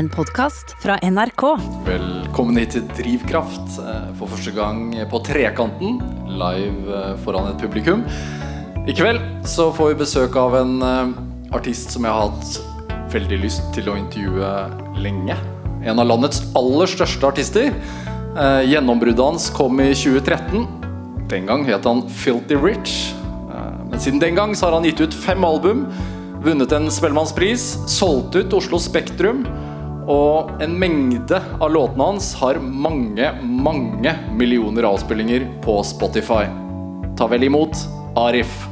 En podkast fra NRK. Velkommen hit til Drivkraft eh, for første gang på Trekanten, live eh, foran et publikum. I kveld så får vi besøk av en eh, artist som jeg har hatt veldig lyst til å intervjue lenge. En av landets aller største artister. Gjennombruddet hans kom i 2013. Den gang het han Filthy Rich. Men siden den gang så har han gitt ut fem album, vunnet en Spellemannspris, solgt ut Oslo Spektrum, og en mengde av låtene hans har mange, mange millioner avspillinger på Spotify. Ta vel imot Arif.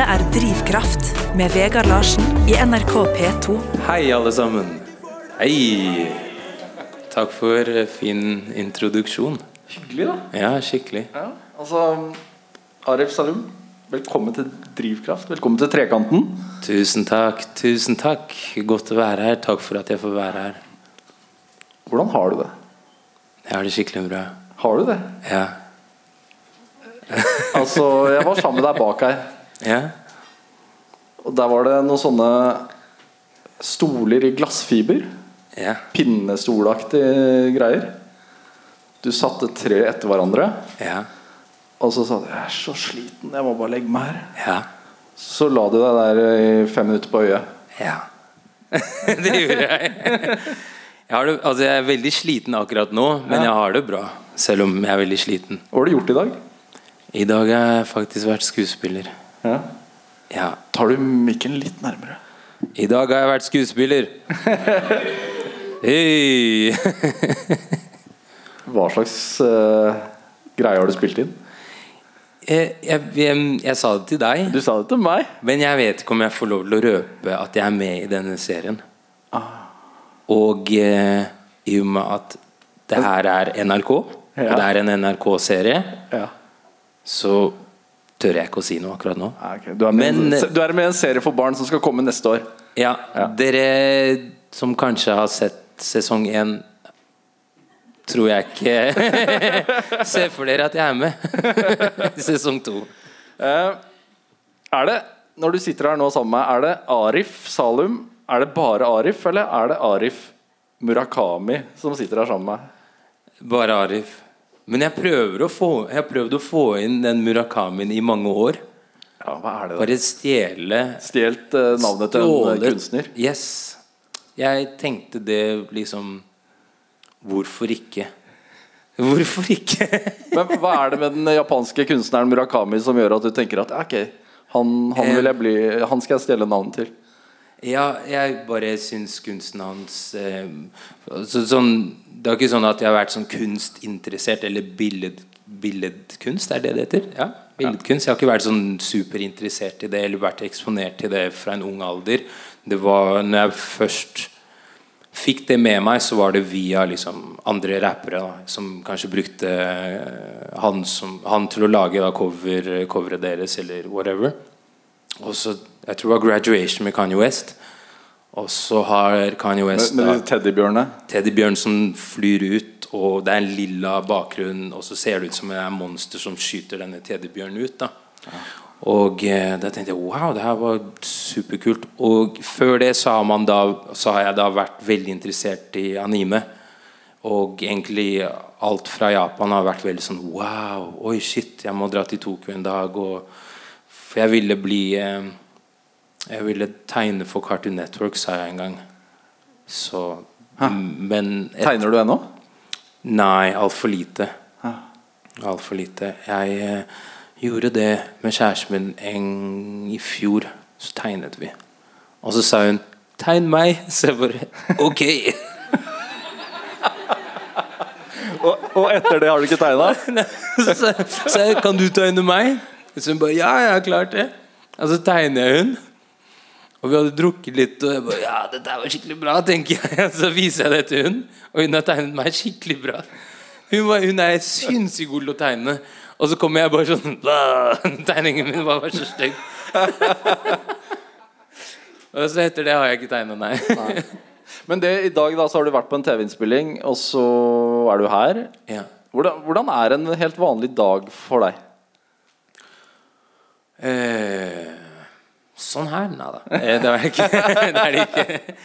Dette er Drivkraft med Vegard Larsen i NRK P2. Hei, alle sammen. Hei. Takk for fin introduksjon. Hyggelig, da. Ja, skikkelig. Ja, altså, Arif Salum, velkommen til Drivkraft. Velkommen til Trekanten. Tusen takk. Tusen takk. Godt å være her. Takk for at jeg får være her. Hvordan har du det? Jeg har det skikkelig bra. Har du det? Ja. Altså, jeg var sammen med deg bak her. Ja. Og der var det noen sånne stoler i glassfiber. Ja. Pinnestolaktige greier. Du satte tre etter hverandre, Ja. og så sa du 'jeg er så sliten, jeg må bare legge meg her'. Ja. Så la du deg der i fem minutter på øyet. Ja. det gjorde jeg. Jeg, har det, altså jeg er veldig sliten akkurat nå, men jeg har det bra. Selv om jeg er veldig sliten. Hva har du gjort i dag? I dag har jeg faktisk vært skuespiller. Ja. Ja. Tar du mikken litt nærmere? I dag har jeg vært skuespiller. Hei! Hva slags uh, greie har du spilt inn? jeg, jeg, jeg, jeg sa det til deg, Du sa det til meg. men jeg vet ikke om jeg får lov til å røpe at jeg er med i denne serien. Og uh, i og med at det her er NRK, Ja. og det er en NRK-serie, Ja. så tør jeg ikke å si noe akkurat nå. Ja, okay. Du, er med, Men- en- du er med i en serie for barn som skal komme neste år. Ja, Ja. dere som kanskje har sett sesong én, tror jeg ikke Se for dere at jeg er med i sesong to. Uh, er det, når du sitter her nå sammen med meg, er det Arif Salum? Er det bare Arif, eller er det Arif Murakami som sitter her sammen med meg? Bare Arif. Men jeg få, jeg har prøvd å få inn den Murakamien i mange år. Ja, hva er det da? Bare stjele Stjelt uh, navnet til en eh, kunstner? Yes. Jeg tenkte det liksom Hvorfor ikke? Hvorfor ikke? Men hva er det med den japanske kunstneren Murakami som gjør at du tenker at ok, han, han, jeg bli, han skal jeg stjele navnet til? Ja, jeg bare syns kunsten hans eh, så, sånn, Det er ikke sånn at jeg har vært sånn kunstinteressert, eller billed, billedkunst, er det det heter? Ja, billedkunst. Jeg har ikke vært sånn superinteressert i det, eller vært eksponert til det fra en ung alder. Det var når jeg først fikk det med meg, så var det via liksom andre rappere da, som kanskje brukte eh, han, som, han til å lage da, cover, coveret deres, eller whatever. Og så, Jeg tror det var 'Graduation' med Kanye West. Og så har Kanye West Med, med teddybjørnene? teddybjørn som flyr ut, og det er en lilla bakgrunn, og så ser det ut som det er monster som skyter denne teddybjørnen ut. da Og eh, da tenkte jeg wow, det her var superkult. Og før det så har, man da, så har jeg da vært veldig interessert i anime. Og egentlig alt fra Japan har vært veldig sånn wow, oi shit, jeg må dra til Tokyo en dag. Og, for jeg ville bli eh, Jeg ville tegne for Cartoon Network, sa jeg en gang. Så Men et- Tegner du ennå? Nei, altfor lite. Altfor lite. Jeg eh, gjorde det med kjæresten min en, i fjor. Så tegnet vi. Og så sa hun 'tegn meg'. Så jeg bare Ok. Og, og etter det har du ikke tegna? så, så jeg, 'Kan du tegne meg?' Så hun bare 'Ja, jeg har klart det'. Og så tegner jeg hun. Og vi hadde drukket litt, og jeg bare Ja, dette var skikkelig bra, tenker jeg. Og Så viser jeg det til hun, og hun har tegnet meg skikkelig bra. Hun, var, hun er sinnssykt god til å tegne. Og så kommer jeg bare sånn Tegningen min var bare så stygg. og så etter det har jeg ikke tegna, nei. Men det, i dag da så har du vært på en TV-innspilling, og så er du her. ja. Hvordan, hvordan er en helt vanlig dag for deg? Eh, sånn her? Nei da. Eh, det er ikke. det er det ikke.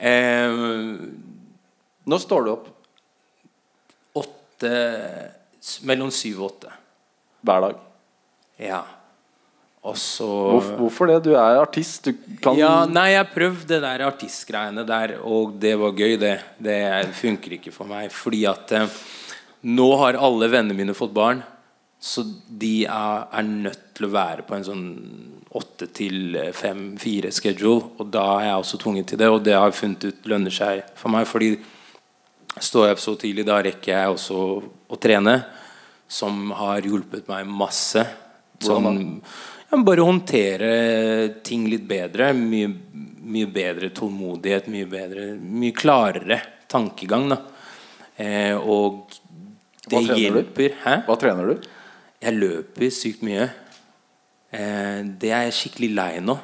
Eh, Når står du opp åtte Mellom syv og åtte. hver dag? Ja. Og så Hvorfor, hvorfor det? Du er artist. Du kan Ja, nei, jeg prøvde det der artistgreiene der, og det var gøy, det. Det funker ikke for meg. Fordi at eh, nå har alle vennene mine fått barn, så de er, er nødt til å være på en sånn åtte til fem-fire schedule. Og da er jeg også tvunget til det, og det har jeg funnet ut lønner seg for meg. Fordi står jeg opp så tidlig, da rekker jeg også å trene, som har hjulpet meg masse. Sånn, ja, bare håndtere ting litt bedre. Mye, mye bedre tålmodighet, mye bedre Mye klarere tankegang, da. Eh, og det Hva hjelper. du? Hæ? Hva trener du? Jeg løper sykt mye. Eh, det er jeg skikkelig lei nå.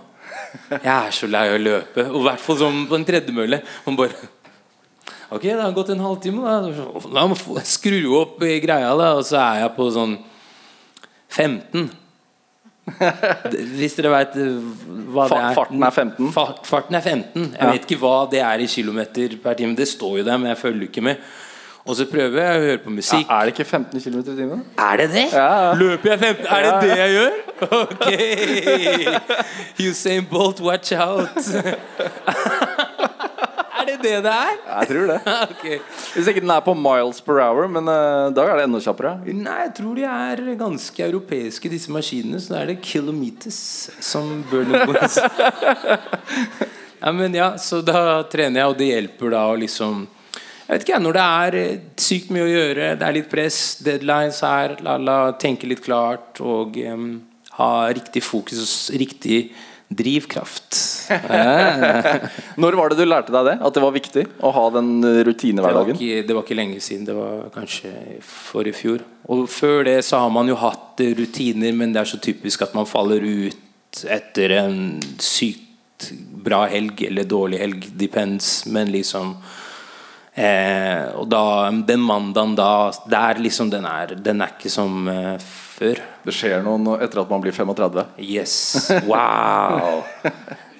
Jeg er så lei av å løpe. Og i hvert fall sånn på en tredemølle. Man bare Ok, det har gått en halvtime. Da La meg få- skru opp greia, da. Og så er jeg på sånn 15. Hvis dere veit hva det er. farten er 15? Farten er 15. Jeg vet ikke hva det er i kilometer per time. Det står jo der, men jeg følger ikke med. Og så prøver jeg å høre på musikk. Ja, er det ikke 15 km i timen? Er det det? Ja. Løper jeg 15? Er det det jeg gjør? Ok! Usain Bolt, watch out! er det det det er? Jeg tror det. okay. Hvis ikke den er på miles per hour, men uh, da er det enda kjappere. Nei, jeg tror de er ganske europeiske, disse maskinene. Så da er det kilometers som bør Bones. ja, men ja, så da trener jeg, og det hjelper da å liksom Jeg vet ikke, jeg, Når det er eh, sykt mye å gjøre, det er litt press, deadlines her, la, la tenke litt klart og um, ha riktig fokus og riktig drivkraft. Når var det du lærte deg det? At det var viktig å ha den rutinehverdagen? Det var, rutinehverdagen? ikke, det var ikke lenge siden. Det var kanskje for i fjor. Og før det så har man jo hatt eh, rutiner, men det er så typisk at man faller ut etter en sykt bra helg eller dårlig helg. Depends. Men liksom eh, Og da Den mandagen da Der liksom den er Den er ikke som eh, før. Det skjer noe etter at man blir 35. Yes. Wow.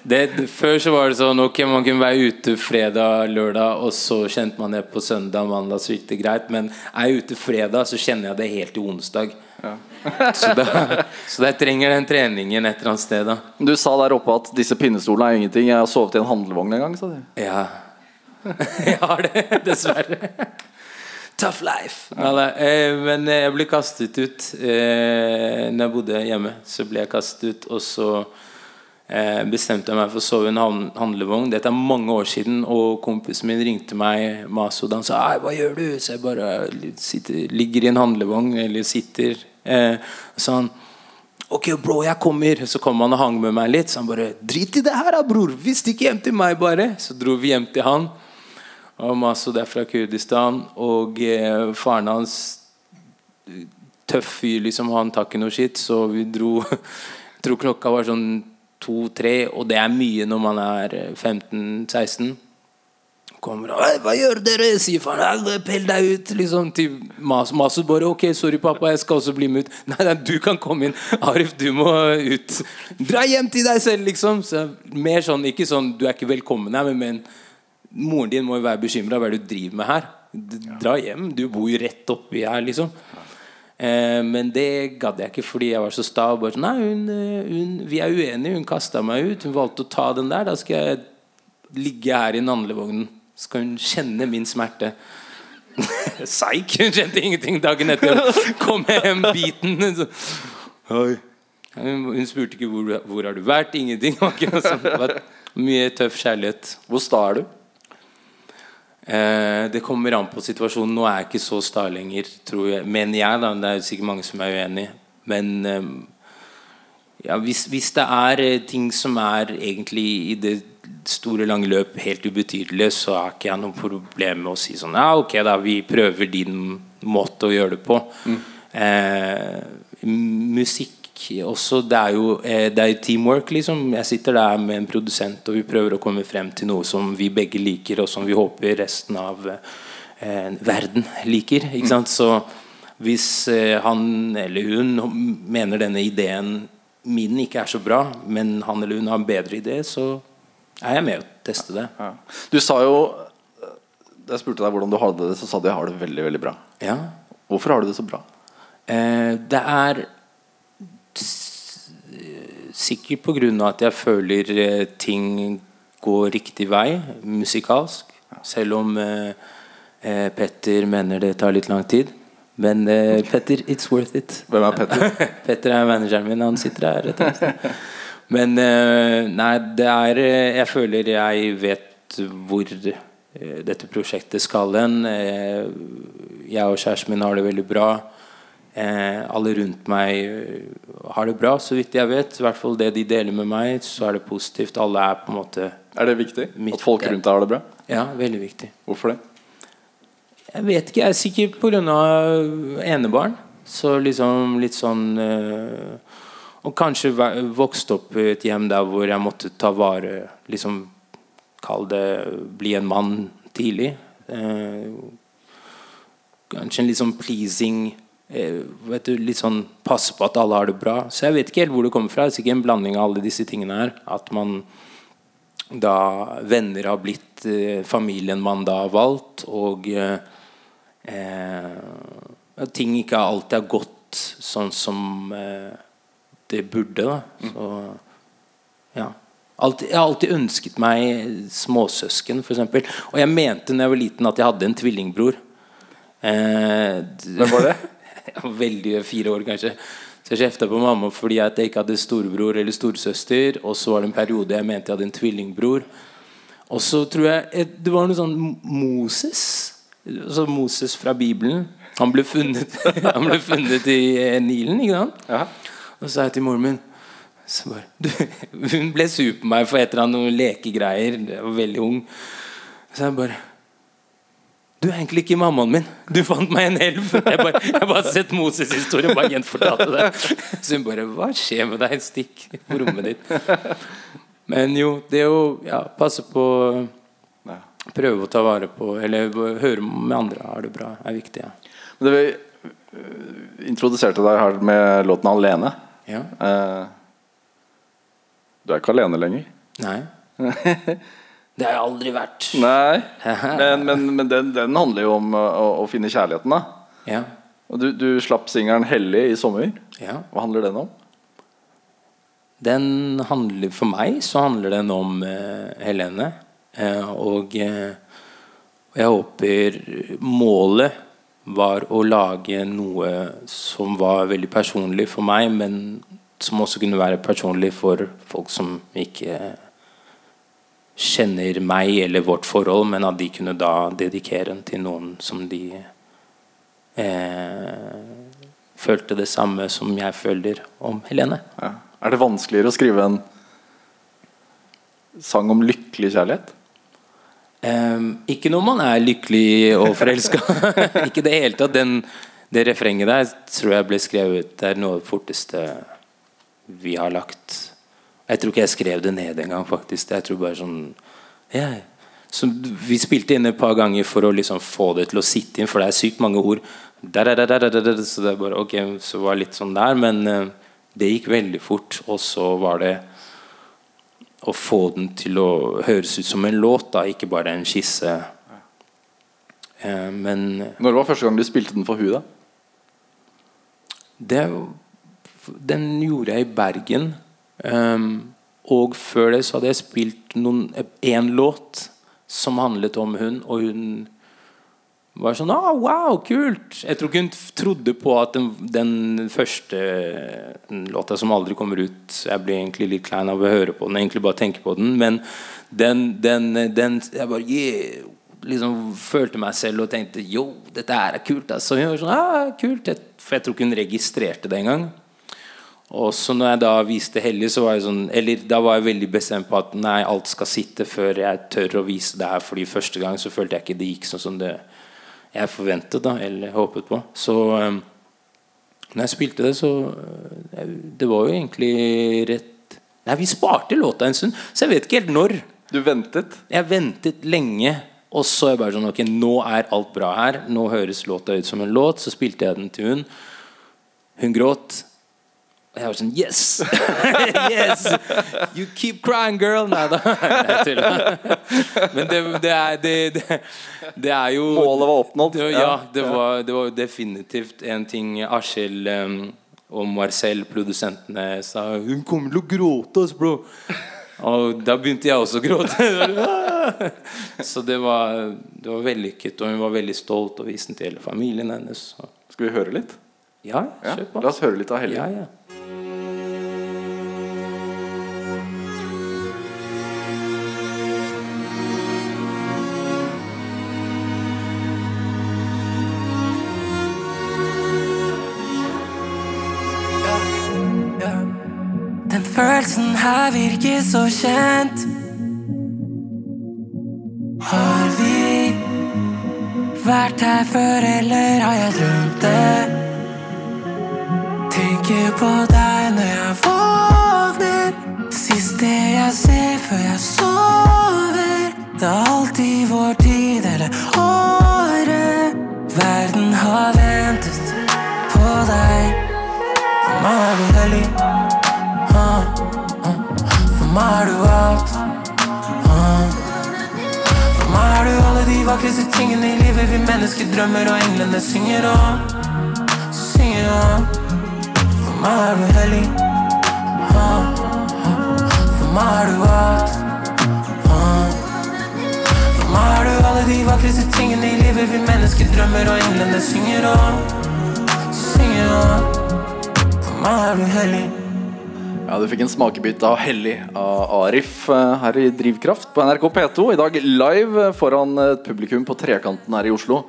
Det, før så var det sånn Ok, man kunne være ute fredag, lørdag, og så kjente man det på søndag, mandag, så gikk det greit. Men er jeg ute fredag, så kjenner jeg det helt til onsdag. så, da, så jeg trenger den treningen et eller annet sted, da. Du sa der oppe at disse pinnestolene er ingenting. Jeg har sovet i en handlevogn en gang, sa du. Ja. Jeg har det, dessverre. Tough life. Nei, eh, men jeg ble kastet ut eh, Når jeg bodde hjemme. Så ble jeg kastet ut, og så eh, bestemte jeg meg for å sove i en handlevogn. Dette er mange år siden, og kompisen min ringte meg Masud. Han sa 'Hva gjør du?' Så jeg bare sitter, ligger i en handlevogn, eller sitter. Eh, så han Ok, bro, jeg kommer. Så kom han og hang med meg litt. Så han bare 'Drit i det her, da, bror. Vi stikker hjem til meg, bare.' Så dro vi hjem til han. Og Masud er fra Kurdistan. Og eh, faren hans Tøff fyr, liksom. Han tar ikke noe skitt. Så vi dro Jeg tror klokka var sånn to-tre, og det er mye når man er eh, 15-16. Kommer og 'Hva gjør dere?' sier faren. «Nei, 'Pell deg ut', liksom. Til Mas Masud bare 'Ok, sorry, pappa, jeg skal også bli med ut'. 'Nei, nei, du kan komme inn. Arif, du må ut'. Dra hjem til deg selv, liksom. Så mer sånn, ikke sånn 'du er ikke velkommen her', men, men moren din må jo være bekymra. Hva er det du driver med her? Dra hjem. Du bor jo rett oppi her, liksom. Eh, men det gadd jeg ikke fordi jeg var så sta. og Bare, Nei, hun, eh, hun, vi er uenige. Hun kasta meg ut. Hun valgte å ta den der. Da skal jeg ligge her i handlevognen. Skal hun kjenne min smerte. Seik! Hun kjente ingenting dagen etter. Kom hjem, biten. Hun, spurte ikke hvor, hvor har du vært. Ingenting. Mye tøff kjærlighet. Hvor sta er du? Eh, det kommer an på situasjonen. Nå er jeg ikke så sta lenger, tror jeg. Mener jeg, da. Det er sikkert mange som er uenig. Men eh, ja, hvis, hvis det er eh, ting som er egentlig i det store, lange løp helt ubetydelige, så har ikke jeg noe problem med å si sånn Ja, ok, da, vi prøver din måte å gjøre det på. Mm. Eh, musikk også, det er jo eh, det er teamwork, liksom. Jeg sitter der med en produsent, og vi prøver å komme frem til noe som vi begge liker, og som vi håper resten av eh, verden liker. Ikke sant? Så hvis eh, han eller hun mener denne ideen min ikke er så bra, men han eller hun har en bedre idé, så er jeg med å teste det. Ja. Du sa jo Da jeg spurte deg hvordan du hadde det, så sa du jeg har det veldig veldig bra. Ja. Hvorfor har du det så bra? Eh, det er sikkert av at jeg føler eh, ting går riktig vei musikalsk. Selv om eh, eh Petter mener det tar litt lang tid. Men eh, Petter, it's worth it. Hvem er Petter? Petter er manageren min. Han sitter her. Rett Men eh, nei, det er eh, Jeg føler jeg vet hvor dette prosjektet skal hen. jeg og kjæresten min har det veldig bra. Alle rundt meg har det bra, så vidt jeg vet. I hvert fall det de deler med meg, så er det positivt. Alle er på en måte Er det viktig? At folk rundt deg har det bra? Ja, veldig viktig. Hvorfor det? Jeg vet ikke. Jeg er sikkert pga. enebarn. Så liksom litt sånn øh, Og kanskje vokst opp i et hjem der hvor jeg måtte ta vare Liksom Kall det bli en mann tidlig. Eh, kanskje en litt sånn pleasing vet du, Litt sånn passe på at alle har det bra. Så jeg vet ikke helt hvor det kommer fra. Det er sikkert en blanding av alle disse tingene her. At man da venner har blitt eh, familien man da har valgt, og eh, at ting ikke alltid har gått sånn som eh, det burde. Da. Mm. Så, ja. Alt, jeg har alltid ønsket meg småsøsken, f.eks. Og jeg mente når jeg var liten at jeg hadde en tvillingbror. Eh, Hvem var det? veldig fire år, kanskje. Så jeg kjefta på mamma fordi jeg ikke hadde storebror eller storesøster. Og så var det en periode jeg mente jeg hadde en tvillingbror. Og så tror jeg det var noe sånn Moses altså Moses fra Bibelen. Han ble funnet, han ble funnet i eh, Nilen. ikke sant? Ja. Og så sa jeg til moren min bare, du, Hun ble sur på meg for et eller annet noen lekegreier. Jeg var veldig ung. Så jeg bare Du er egentlig ikke mammaen min. Du fant meg en elv. Jeg bare, jeg bare sett Moses-historien bare gjenfortalte det. Så hun bare Hva skjer med deg? Stikk på rommet ditt. Men jo, det å ja, passe på prøve å ta vare på Eller høre med andre har det bra, er viktig. Ja. Det vi eh, introduserte deg her med låten 'Alene'. Ja. Eh, du er ikke alene lenger? Nei. det har jeg aldri vært. Nei, Men, men, men den, den, handler jo om å, å finne kjærligheten, da. Ja. Og du, du slapp singelen 'Hellig' i sommer. Ja. Hva handler den om? Den handler, For meg så handler den om uh, Helene. Uh, og, uh, jeg håper målet var å lage noe som var veldig personlig for meg, men som også kunne være personlig for folk som ikke kjenner meg eller vårt forhold, men at de kunne da dedikere den til noen som de eh, følte det samme som jeg føler om Helene. Ja. Er det vanskeligere å skrive en sang om lykkelig kjærlighet? Um, ikke når man er lykkelig og forelska. ikke det hele tatt. Den, det refrenget der tror jeg ble skrevet Det er noe av det forteste vi har lagt. Jeg tror ikke jeg skrev det ned engang, faktisk. Jeg tror bare sånn yeah. så Vi spilte inn et par ganger for å liksom få det til å sitte inn, for det er sykt mange ord. Der, der, der, så det bare, ok, så var det litt sånn der, men uh, det gikk veldig fort. Og så var det å få den til å høres ut som en låt, da, ikke bare en skisse. Uh, men Når var første gang du spilte den for hun da? Det, den gjorde jeg i Bergen. Um, og før det så hadde jeg spilt én låt som handlet om hun, og hun var sånn ah, Wow, kult! Jeg tror ikke hun trodde på at den, den første låta som aldri kommer ut Jeg blir egentlig litt klein av å høre på den, egentlig bare tenke på den. Men den, den, den Jeg bare yeah, liksom følte meg selv og tenkte jo, dette her er kult. Altså. Hun var sånn, ah, kult For jeg tror ikke hun registrerte det engang. Og så når jeg da viste Hellig, så var jeg sånn Eller da var jeg veldig bestemt på at nei, alt skal sitte før jeg tør å vise det her. Fordi første gang så følte jeg ikke det gikk sånn som det jeg forventet da, eller håpet på. Så um, når jeg spilte det, så uh, Det var jo egentlig rett Nei, vi sparte låta en stund, så jeg vet ikke helt når. Du ventet? Jeg ventet lenge, og så er jeg bare sånn Ok, nå er alt bra her. Nå høres låta ut som en låt. Så spilte jeg den til hun. Hun gråt. Og jeg var sånn Yes! yes! You keep crying, girl! Nei da. Men det, det, er, det, det, er jo Målet var oppnådd. ja, det var, det var definitivt en ting Askild um, og Marcel, produsentene, sa. Hun kommer til å gråte, oss, bro. Og da begynte jeg også å gråte. Så det var, det var vellykket, og hun var veldig stolt og viste den til hele familien hennes. Skal vi høre litt? Ja, kjøp kjør på. La oss høre litt av Helge. Ja, ja. Følelsen her virker så kjent. Har vi vært her før, eller har jeg drømt det? Tenker på deg når jeg våkner. Siste jeg ser før jeg sover. Det er alltid vår tid eller året. Verden har ventet på deg. Og meg er du meg er du alt. Ah. For meg er du alle de vakreste tingene i livet vi mennesker drømmer og englene synger om. Synger om. For meg er du hellig. Ah. For meg er du alt. Ah. For meg er du alle de vakreste tingene i livet vi mennesker drømmer og englene synger om. Synger om. For meg er du hellig. Ja, Du fikk en smakebit av 'Hellig' av Arif eh, her i Drivkraft på NRK P2. I dag live foran et publikum på Trekanten her i Oslo.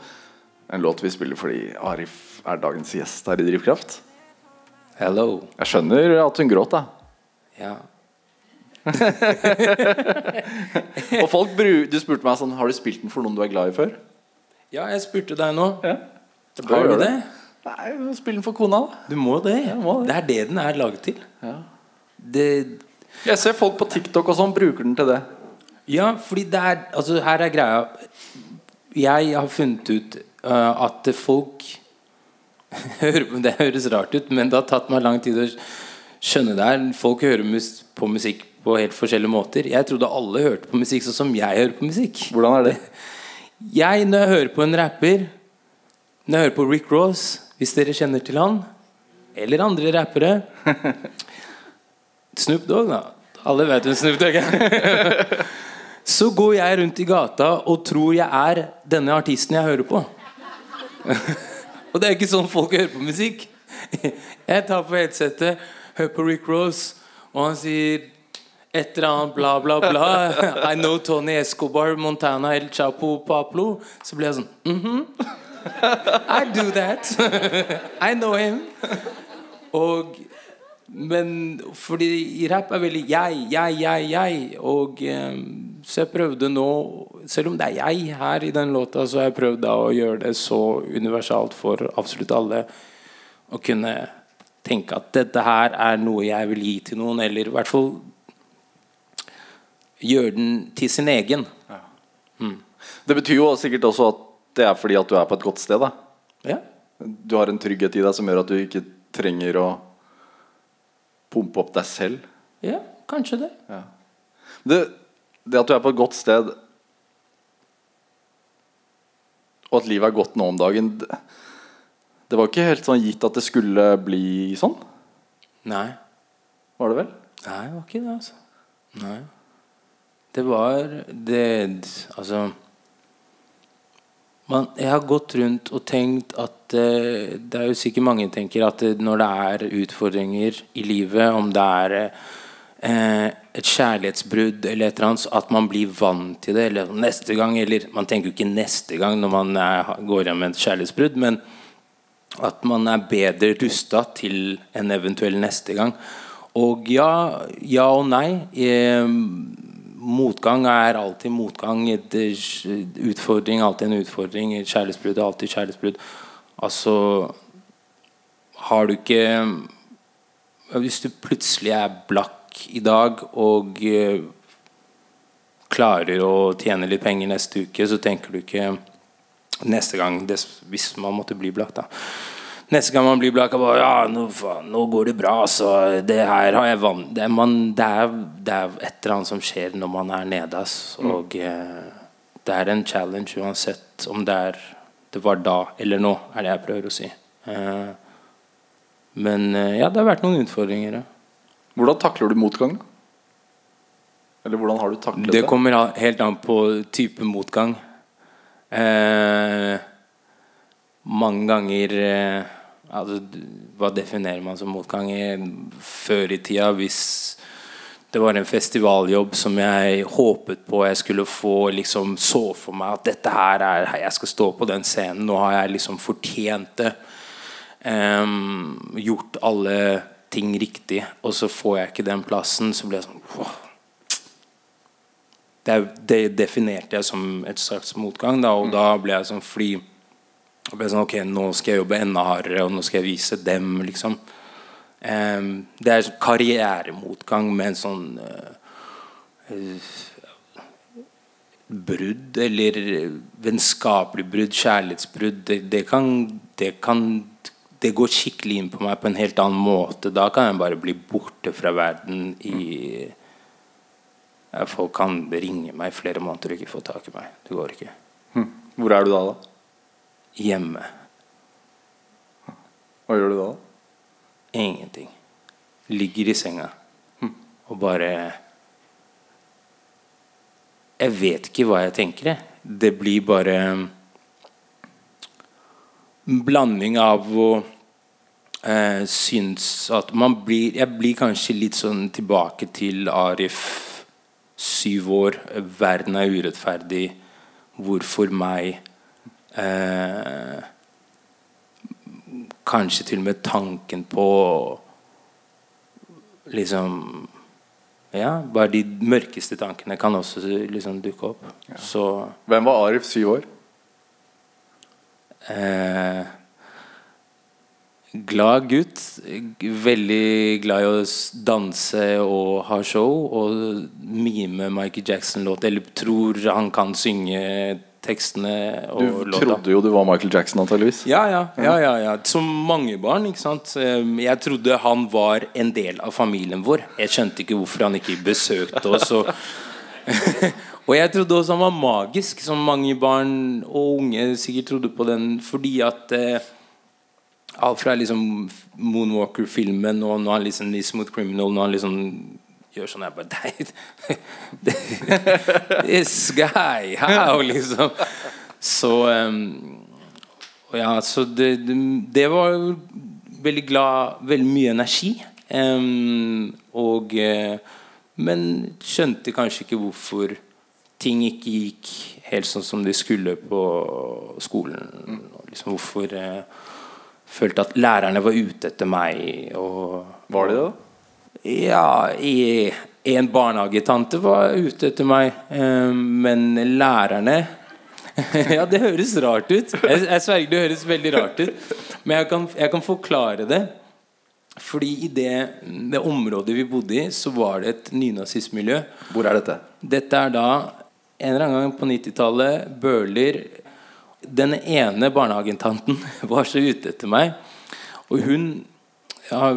En låt vi spiller fordi Arif er dagens gjest her i Drivkraft. Hello. Jeg skjønner at hun gråt, da. Ja. Og folk bru Du spurte meg sånn Har du spilt den for noen du er glad i før? ja, jeg spurte deg nå. Ja. Har du det? Nei, spill den for kona, da. Du må det. må det. Det er det den er laget til. Det, Jeg ser folk på TikTok og sånn bruker den til det. ja, fordi det er Altså, her er greia. Jeg har funnet ut uh, at folk Det høres rart ut, men det har tatt meg lang tid å skjønne det her. Folk hører mus på musikk på helt forskjellige måter. Jeg trodde alle hørte på musikk sånn som jeg hører på musikk. Hvordan er det? Jeg, når jeg hører på en rapper Når jeg hører på Rick Ross Hvis dere kjenner til han Eller andre rappere Snoop Dogg da. Alle vet hvem Snoop Dogg er Så går jeg rundt i gata Og tror jeg er denne artisten jeg hører på. Og det er ikke sånn folk hører på musikk. Jeg tar på headsetet Hører på Rick Rose, Og han sier et eller annet bla bla bla. I know Tony Escobar, Montana, El Chapo, Pablo. Så blir jeg sånn mhm I do that. I know him. Og Men fordi i rap er veldig jeg, jeg, jeg, jeg Og eh, Så jeg prøvde nå Selv om det er jeg her i den låta Så har jeg prøvd da å gjøre det så universalt For absolutt alle Å kunne tenke at dette her er noe jeg vil gi til noen Eller i hvert fall gjøre den til sin egen. Det betyr jo sikkert også at det er fordi at du er på et godt sted. da Ja. Du har en trygghet i deg som gjør at du ikke trenger å pumpe opp deg selv. ja, kanskje det. Det, det at du er på et godt sted, og at livet er godt nå om dagen Det, det var ikke helt sånn gitt at det skulle bli sånn? Nei. Var det vel? Nei, det var ikke det, altså. Nei. Det var det Altså man, Jeg har gått rundt og tenkt at uh, Det er jo sikkert mange tenker at uh, når det er utfordringer i livet, om det er uh, et kjærlighetsbrudd eller et eller annet, at man blir vant til det. Eller neste gang, eller Man tenker jo ikke neste gang når man er, går hjem med et kjærlighetsbrudd, men at man er bedre rusta til en eventuell neste gang. Og ja, ja og nei. Eh, motgang er alltid motgang. Eh, utfordring er alltid en utfordring. Et kjærlighetsbrudd er alltid kjærlighetsbrudd. Altså Har du ikke Hvis du plutselig er blakk i dag og eh, klarer å tjene litt penger neste uke, så tenker du ikke neste gang Hvis man måtte bli blakk, da. Neste gang man blir blakk, bare, ja, nå, faen, nå går det bra. Så det her har jeg vann det, man, det, er, det, er, et eller annet som skjer når man er nede. Mm. og eh, det er en challenge uansett om det er det var da eller nå, er det jeg prøver å si. Eh, men eh, ja, det har vært noen utfordringer. Ja. Hvordan takler du motgang? Eller hvordan har du taklet det? Det kommer helt an på type motgang. Eh, mange ganger eh, altså, Hva definerer man som motgang? Før i tida, hvis det var en festivaljobb som jeg håpet på jeg skulle få. liksom Så for meg at dette her er Jeg skal stå på den scenen. Nå har jeg liksom fortjent det. Um, gjort alle ting riktig, og så får jeg ikke den plassen. Så blir jeg sånn wow. det, det, definerte jeg som et slags motgang, da, og mm. da ble jeg sånn fly og ble sånn, ok, Nå skal jeg jobbe enda hardere, og nå skal jeg vise dem. liksom um, Det er karrieremotgang med en sånn uh, brudd, eller vennskapelig brudd, kjærlighetsbrudd. Det, det, kan, det, kan, det går skikkelig inn på meg på en helt annen måte. Da kan jeg bare bli borte fra verden i Folk kan ringe meg i flere måneder og ikke få tak i meg. Det går ikke. Hm. Hvor er du da, da? Hjemme. Hva gjør du da? Ingenting. Ligger i senga hm. og bare Jeg vet ikke hva jeg tenker. Det blir bare en blanding av å eh, synes at man blir Jeg blir kanskje litt sånn tilbake til Arif. Syv år. Verden er urettferdig. Hvorfor meg? Eh, kanskje til og med tanken på liksom Ja, bare de mørkeste tankene kan også liksom dukke opp. Ja. Så Hvem var Arif syv år? Eh, glad gutt. Veldig glad i å danse og ha show. Og mime Michael Jackson-låt. Eller tror han kan synge tekstene og du låta. Du trodde jo du var Michael Jackson, antageligvis. Ja, ja, ja, ja, ja. Som mange barn. ikke sant? Jeg trodde han var en del av familien vår. Jeg skjønte ikke hvorfor han ikke besøkte oss. Og, og jeg trodde også han var magisk, som mange barn og unge sikkert trodde på den fordi at eh, Alt fra liksom Moonwalker-filmen og nå er han liksom i Smooth Criminal Nå er han liksom gjør sånn. Jeg bare This guy, how, liksom. Så Ja, så det, det, var veldig glad Veldig mye energi. Og uh, Men skjønte kanskje ikke hvorfor ting ikke gikk helt sånn som de skulle på skolen. Liksom hvorfor uh, følte at lærerne var ute etter meg. Og, var de det? Ja, i, en barnehagetante var ute etter meg. Eh, men lærerne Ja, det høres rart ut. Jeg, jeg sverger det høres veldig rart ut. Men jeg kan, jeg kan forklare det. Fordi i det, det, området vi bodde i, så var det et nynazistmiljø. Hvor er dette? Dette er da en eller annen gang på 90-tallet. Bøhler. Den ene barnehagetanten var så ute etter meg. Og hun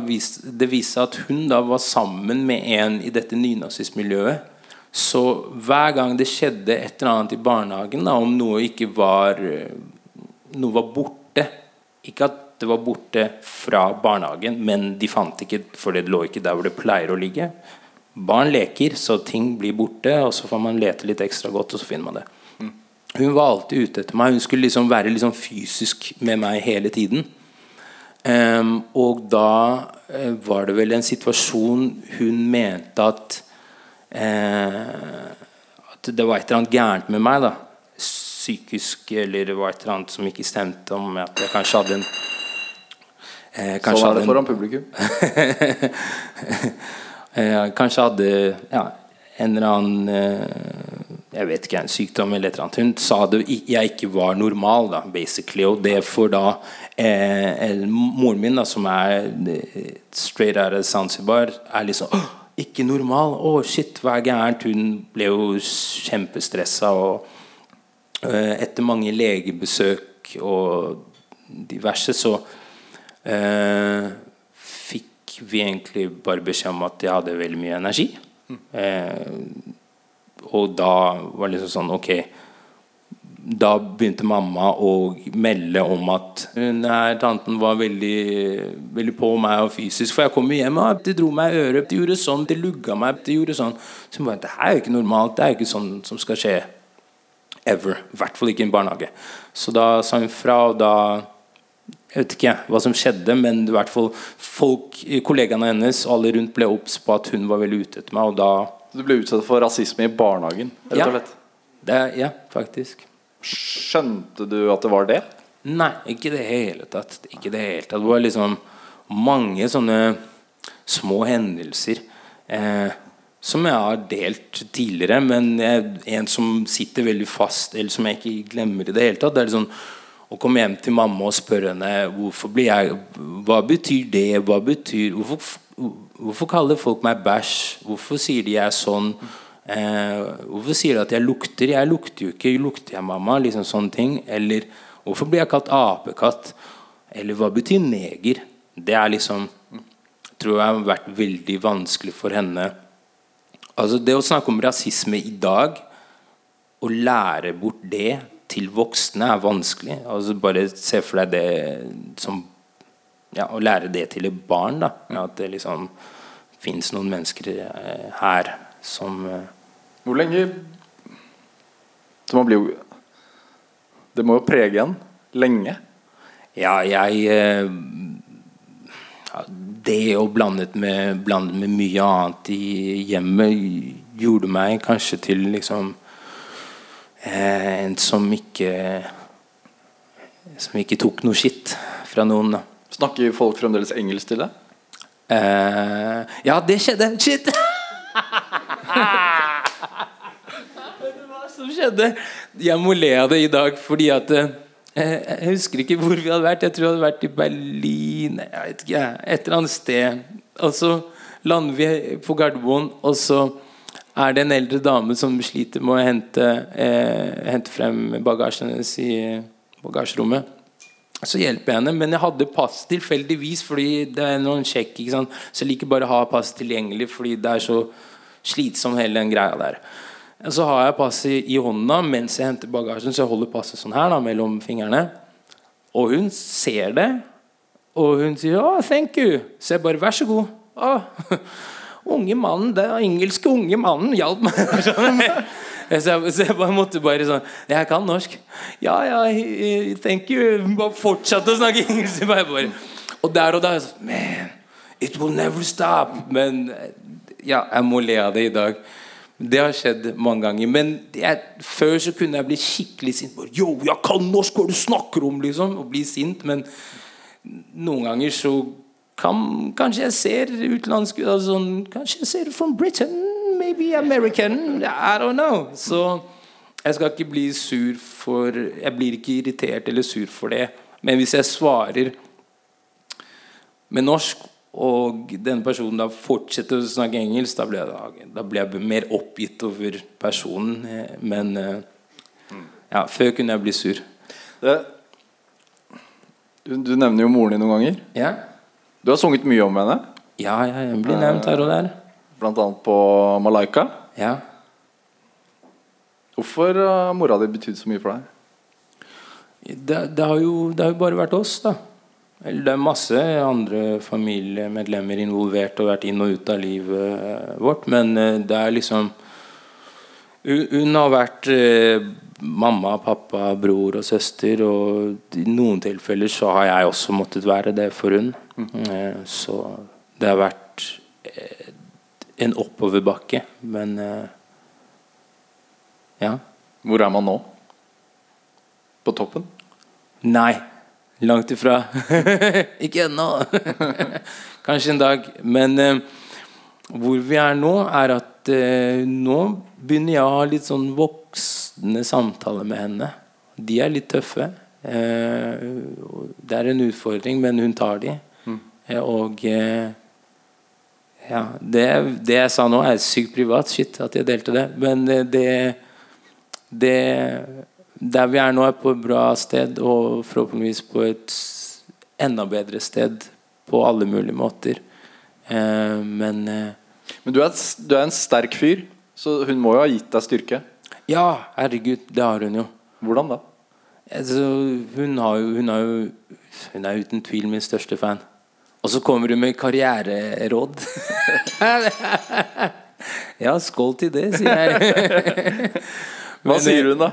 vist, det viste seg at hun da var sammen med en i dette nynazistmiljøet. Så hver gang det skjedde et eller annet i barnehagen, da, om noe ikke var Noe var borte Ikke at det var borte fra barnehagen, men de fant ikke For det lå ikke der hvor det pleier å ligge. Barn leker, så ting blir borte, og så får man lete litt ekstra godt, og så finner man det. Mm. Hun var alltid ute etter meg. Hun skulle liksom være liksom fysisk med meg hele tiden. Og da uh, var det vel en situasjon hun mente at uh, At det var et eller annet gærent med meg. da Psykisk, eller det var et eller annet som ikke stemte. Om at jeg kanskje hadde en eh, Så kanskje var det foran publikum. Eh, kanskje hadde ja, en eller annen eh, Jeg vet ikke, en sykdom eller et eller annet. Hun sa det jeg ikke var normal, da, basically. Og det får da eh, moren min, da, som er eh, straight out of Zanzibar, er liksom «Åh, Ikke normal! Å, shit, hva er gærent? Hun ble jo kjempestressa. Og eh, etter mange legebesøk og diverse, så eh, fikk vi egentlig bare beskjed om at jeg hadde veldig mye energi. Eh, og da var det liksom sånn Ok. Da begynte mamma å melde om at her tanten var veldig, veldig på meg og fysisk. For jeg kom hjem og de dro meg i øret, de gjorde sånn, de lugga meg. de gjorde sånn Så hun bare Det her er jo ikke normalt. Det er jo ikke sånn som skal skje ever. I hvert fall ikke i en barnehage. Så da sa hun fra, og da Jeg vet ikke hva som skjedde, men i hvert fall folk, kollegaene hennes og alle rundt ble obs på at hun var veldig ute etter meg, og da Du ble utsatt for rasisme i barnehagen, rett Ja. og slett. det, Ja, faktisk. Skjønte du at det var det? Nei, ikke i det hele tatt. Ikke det hele tatt. Det var liksom mange sånne små hendelser eh, som jeg har delt tidligere, men jeg, en som sitter veldig fast, eller som jeg ikke glemmer i det hele tatt, det er liksom å komme hjem til mamma og spørre henne hvorfor blir jeg Hva betyr det? Hva betyr Hvorfor, hvorfor kaller folk meg bæsj? Hvorfor sier de jeg er sånn? Eh, hvorfor sier de at jeg lukter? Jeg lukter jo ikke. Lukter jeg, mamma? Liksom sånne ting. Eller hvorfor blir jeg kalt apekatt? Eller hva betyr neger? Det er liksom tror jeg har vært veldig vanskelig for henne. Altså Det å snakke om rasisme i dag, å lære bort det til voksne, er vanskelig. Altså Bare se for deg det som ja, Å lære det til et barn. da At det liksom fins noen mennesker eh, her som eh, Hvor lenge Så man blir jo Det må jo prege en lenge. Ja, jeg eh, ja, Det og blandet med, blandet med mye annet i hjemmet gjorde meg kanskje til liksom en som ikke Som ikke tok noe skitt fra noen. Snakker folk fremdeles engelsk til deg? Uh, ja, det skjedde. Shit! Hva som skjedde? Jeg må le av det i dag fordi at uh, Jeg husker ikke hvor vi hadde vært. Jeg tror vi hadde vært i Berlin Jeg vet ikke, Et eller annet sted. Og så lander vi på Gardermoen, og så er det en eldre dame som sliter med å hente, eh, hente frem bagasjen hennes i bagasjerommet. Så hjelper jeg henne, men jeg hadde pass tilfeldigvis, fordi det er noen sjekk. ikke sant? Så jeg liker bare å ha pass tilgjengelig, fordi det er så slitsom hele den greia der. Så har jeg passet i, i hånda mens jeg henter bagasjen, så jeg holder passet sånn her da, mellom fingrene. Og hun ser det, og hun sier 'Å, thank you'. Så jeg bare 'Vær så god'. Å, unge mannen, er engelske unge mannen hjalp meg. Så jeg, så jeg måtte bare sånn Jeg kan norsk. Ja, ja, thank you. Bare fortsatte å snakke engelsk. Bare, bare. Og der og da sånn, Man, it will never stop. Men ja, jeg må le av det i dag. Det har skjedd mange ganger. Men jeg, før så kunne jeg bli skikkelig sint. Bare, Yo, jeg kan norsk! Hva du snakker om? liksom Og bli sint. Men noen ganger så kan, Kanskje jeg ser utenlandsk altså, sånn, Kanskje jeg ser from Britain, maybe American. I don't know. Så jeg skal ikke bli sur for Jeg blir ikke irritert eller sur for det. Men hvis jeg svarer med norsk, og den personen da fortsetter å snakke engelsk, da blir jeg, da blir jeg mer oppgitt over personen. Men eh, ja, før kunne jeg bli sur. Det, du, du nevner jo moren din noen ganger. Ja, Du har sunget mye om henne, ja jeg blir nevnt her og der. Blant annet på Malaika. Ja. Hvorfor har mora di betydd så mye for deg? Det, det, har jo, det har jo bare vært oss, da. Eller det er masse andre familiemedlemmer involvert og vært inn og ut av livet eh, vårt, men eh, det er liksom Hun, hun har vært eh, mamma, pappa, bror og søster, og i noen tilfeller så har jeg også måttet være det for hun. Mm. så det har vært eh, en oppoverbakke, men eh, ja. Hvor er man nå? På toppen? Nei. Langt ifra. ikke ennå. Kanskje en dag. Men hvor vi er nå, er at nå begynner jeg å ha litt sånn voksne samtaler med henne. De er litt tøffe. Eh, det er en utfordring, men hun tar de. Mm. og eh, ja, det, det jeg sa nå, er sykt privat. Shit at jeg delte det. Men eh, det, det Der vi er nå, er på et bra sted, og forhåpentligvis på et enda bedre sted på alle mulige måter. Eh, men eh, Men du er, du er en sterk fyr, så hun må jo ha gitt deg styrke. Ja, herregud, det har hun jo. Hvordan da? Altså, hun, har jo, hun, har jo, hun er uten tvil min største fan. Og så kommer hun med karriereråd. ja, skål til det, sier jeg. Hva Men, sier hun da?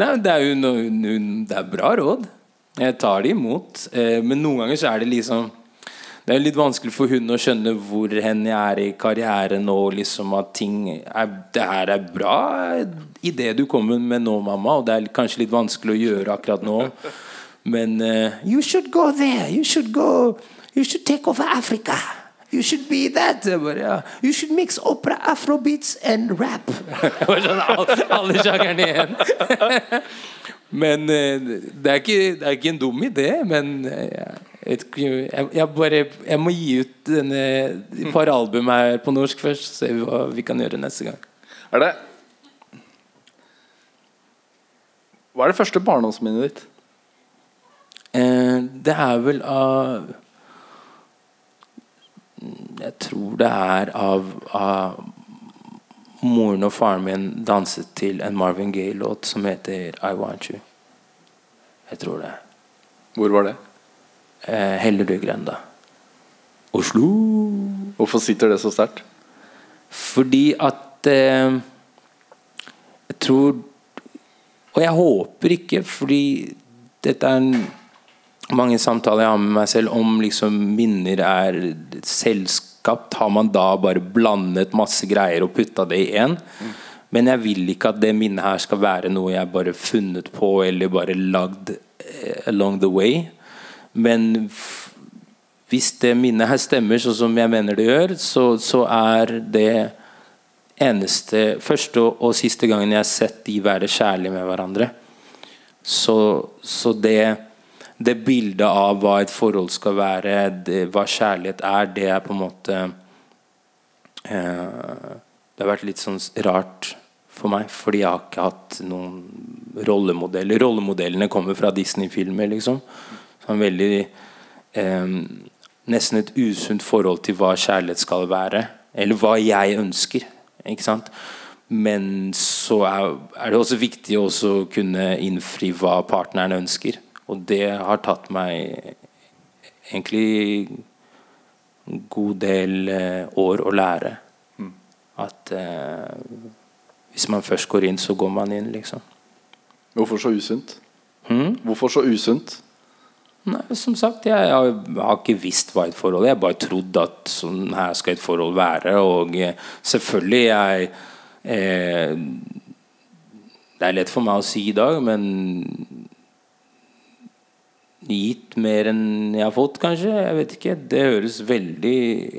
Nei, det er hun, det er bra råd. Jeg tar det imot. Eh, men noen ganger så er det liksom Det er litt vanskelig for hun å skjønne hvor hen jeg er i karrieren og liksom at ting er, Det her er bra idé du kommer med nå, mamma, og det er kanskje litt vanskelig å gjøre akkurat nå. Men uh, You should go there. You should go You should take over Africa. You should be that. Bare. You should mix opera, afrobeats and rap. Det alle sjangerne igjen. Men eh, det, er ikke, det er ikke en dum idé. Men eh, jeg, jeg, jeg bare Jeg må gi ut denne et par album her på norsk først, så ser vi hva vi kan gjøre neste gang. Er det Hva er det første barndomsminnet ditt? Eh, det er vel av Jeg tror det er av, av Moren og faren min danset til en Marvin Gaye-låt som heter I Want You. Jeg tror det. Hvor var det? Eh, Hellerudgrenda. Oslo. Hvorfor sitter det så sterkt? Fordi at eh, Jeg tror Og jeg håper ikke, fordi dette er en, mange samtaler jeg har med meg selv om liksom minner er selskapt. Har man da bare blandet masse greier og putta det i én? Men jeg vil ikke at det minnet her skal være noe jeg bare funnet på eller bare lagd eh, along the way. Men hvis det minnet her stemmer sånn som jeg mener det gjør, så, så er det eneste første og, og siste gangen jeg har sett de være kjærlige med hverandre. Så, så det, det bildet av hva et forhold skal være, det, hva kjærlighet er, det er på en måte eh, Det har vært litt sånn rart for meg, fordi jeg har ikke hatt noen rollemodeller. Rollemodellene kommer fra Disney-filmer, liksom. Sånn veldig eh, Nesten et usunt forhold til hva kjærlighet skal være. Eller hva jeg ønsker. Ikke sant? Men så er, er det også viktig å kunne innfri hva partneren ønsker. Og det har tatt meg egentlig en god del eh, år å lære. At eh, hvis man først går inn, så går man inn, liksom. Hvorfor så usunt? Hmm? Hvorfor så usunt? Nei, som sagt, jeg, jeg har ikke visst hva et forhold er. Jeg har bare trodd at sånn her skal et forhold være. Og eh, selvfølgelig jeg eh, Det er lett for meg å si i dag, men gitt mer enn jeg har fått, kanskje. Jeg vet ikke. Det høres veldig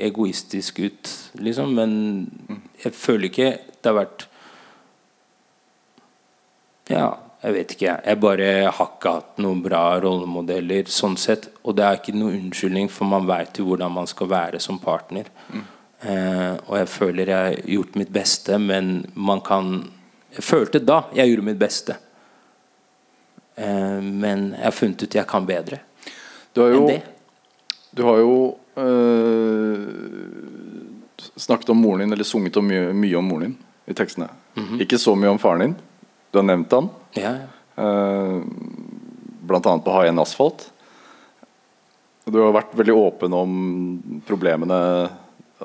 egoistisk ut, liksom. Men jeg føler ikke det har vært Ja, jeg vet ikke. Jeg bare har ikke hatt noen bra rollemodeller sånn sett. Og det er ikke noen unnskyldning, for man veit jo hvordan man skal være som partner. Eh, og jeg føler jeg har gjort mitt beste, men man kan Jeg følte da jeg gjorde mitt beste. Eh, men jeg har funnet ut jeg kan bedre Du har jo, enn det. du har jo øh, snakket om moren din, eller sunget om mye, mye om moren din i tekstene. Ikke så mye om faren din. Du har nevnt han. Ja, ja. Uh, blant annet på H1 Asfalt. Du har vært veldig åpen om problemene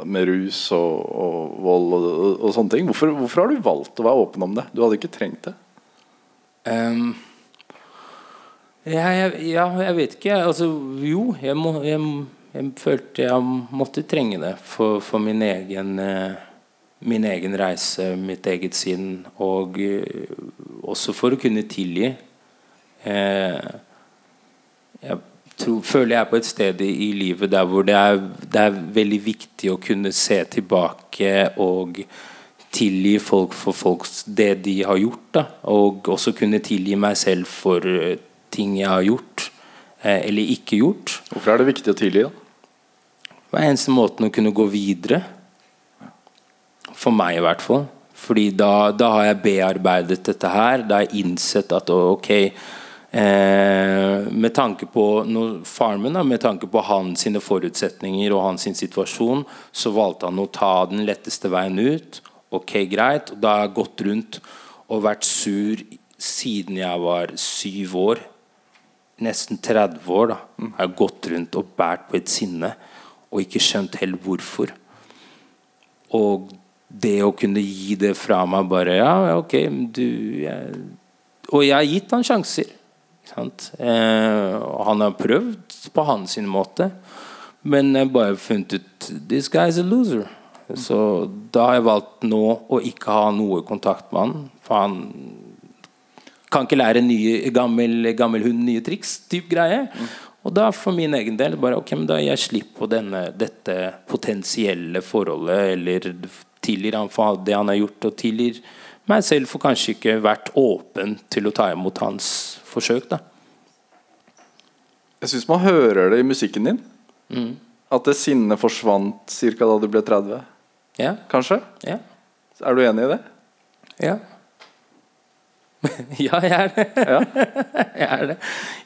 med rus og, og vold og, og, og sånne ting. Hvorfor, hvorfor har du valgt å være åpen om det? Du hadde ikke trengt det. Um, jeg, ja, jeg vet ikke. Altså, jo, jeg, må, jeg, jeg følte jeg måtte trenge det for, for min egen eh, Min egen reise, mitt eget sinn, og eh, også for å kunne tilgi. Eh, jeg tror, føler jeg er på et sted i, livet der hvor det er, det er veldig viktig å kunne se tilbake og tilgi folk for folks, det de har gjort. Da. Og også kunne tilgi meg selv for ting jeg har gjort eh, eller ikke gjort. Hvorfor er det viktig å tilgi? da? Hver eneste måten å kunne gå videre. For meg, i hvert fall. Fordi da, da har jeg bearbeidet dette her. Da har jeg innsett at ok eh, Med tanke på no, farmen, da, med tanke på hans forutsetninger og hans sin situasjon, så valgte han å ta den letteste veien ut. Ok, greit. Og da har jeg gått rundt og vært sur siden jeg var syv år. Nesten 30 år da har gått rundt og båret på et sinne og ikke skjønt helt hvorfor. Og det å kunne gi det fra meg bare Ja, ok, du jeg, Og jeg har gitt han sjanser. Eh, han har prøvd på hans måte. Men jeg bare funnet ut This guy is a loser. Så da har jeg valgt nå å ikke ha noe kontakt med han. For han kan ikke lære nye, gammel, gammel hund nye triks. Typ greie. Og da for min egen del bare ok, men da gir jeg slipp på denne, dette potensielle forholdet. Eller tilgir han for det han har gjort, og tilgir meg selv for kanskje ikke vært åpen til å ta imot hans forsøk. da Jeg syns man hører det i musikken din. At det sinnet forsvant ca. da du ble 30. Ja, Kanskje? ja, Er du enig i det? ja. ja, jeg er det. Ja. jeg er det.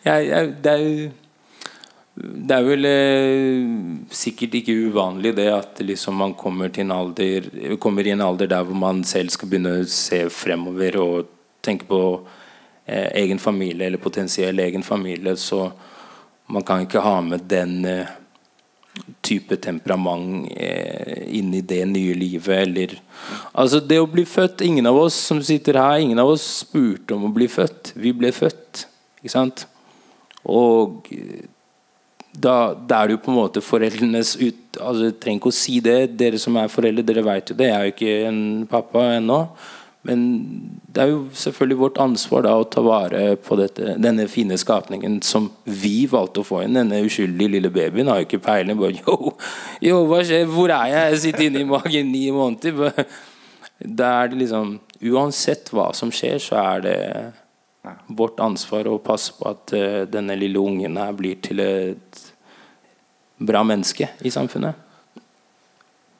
Jeg, jeg, det er jo det er vel eh, sikkert ikke uvanlig det at liksom man kommer, til en alder, kommer i en alder der hvor man selv skal begynne å se fremover og tenke på eh, egen familie eller potensiell egen familie. Så man kan ikke ha med den eh, type temperament eh, inn i det nye livet. Eller Altså, det å bli født Ingen av oss som sitter her, ingen av oss spurte om å bli født. Vi ble født. Ikke sant? Og eh, da, da er det jo på en måte foreldrenes ut altså, Jeg trenger ikke å si det. Dere som er foreldre, dere vet jo det. Jeg er jo ikke en pappa ennå. Men det er jo selvfølgelig vårt ansvar da å ta vare på dette, denne fine skapningen som vi valgte å få inn. Denne uskyldige lille babyen har jo ikke peiling. Bare, yo, yo, hva skjer? Hvor er jeg? Jeg sitter inne i magen ni måneder. Da er det liksom Uansett hva som skjer, så er det vårt ansvar å passe på at eh, denne lille ungen her blir til et bra menneske i samfunnet.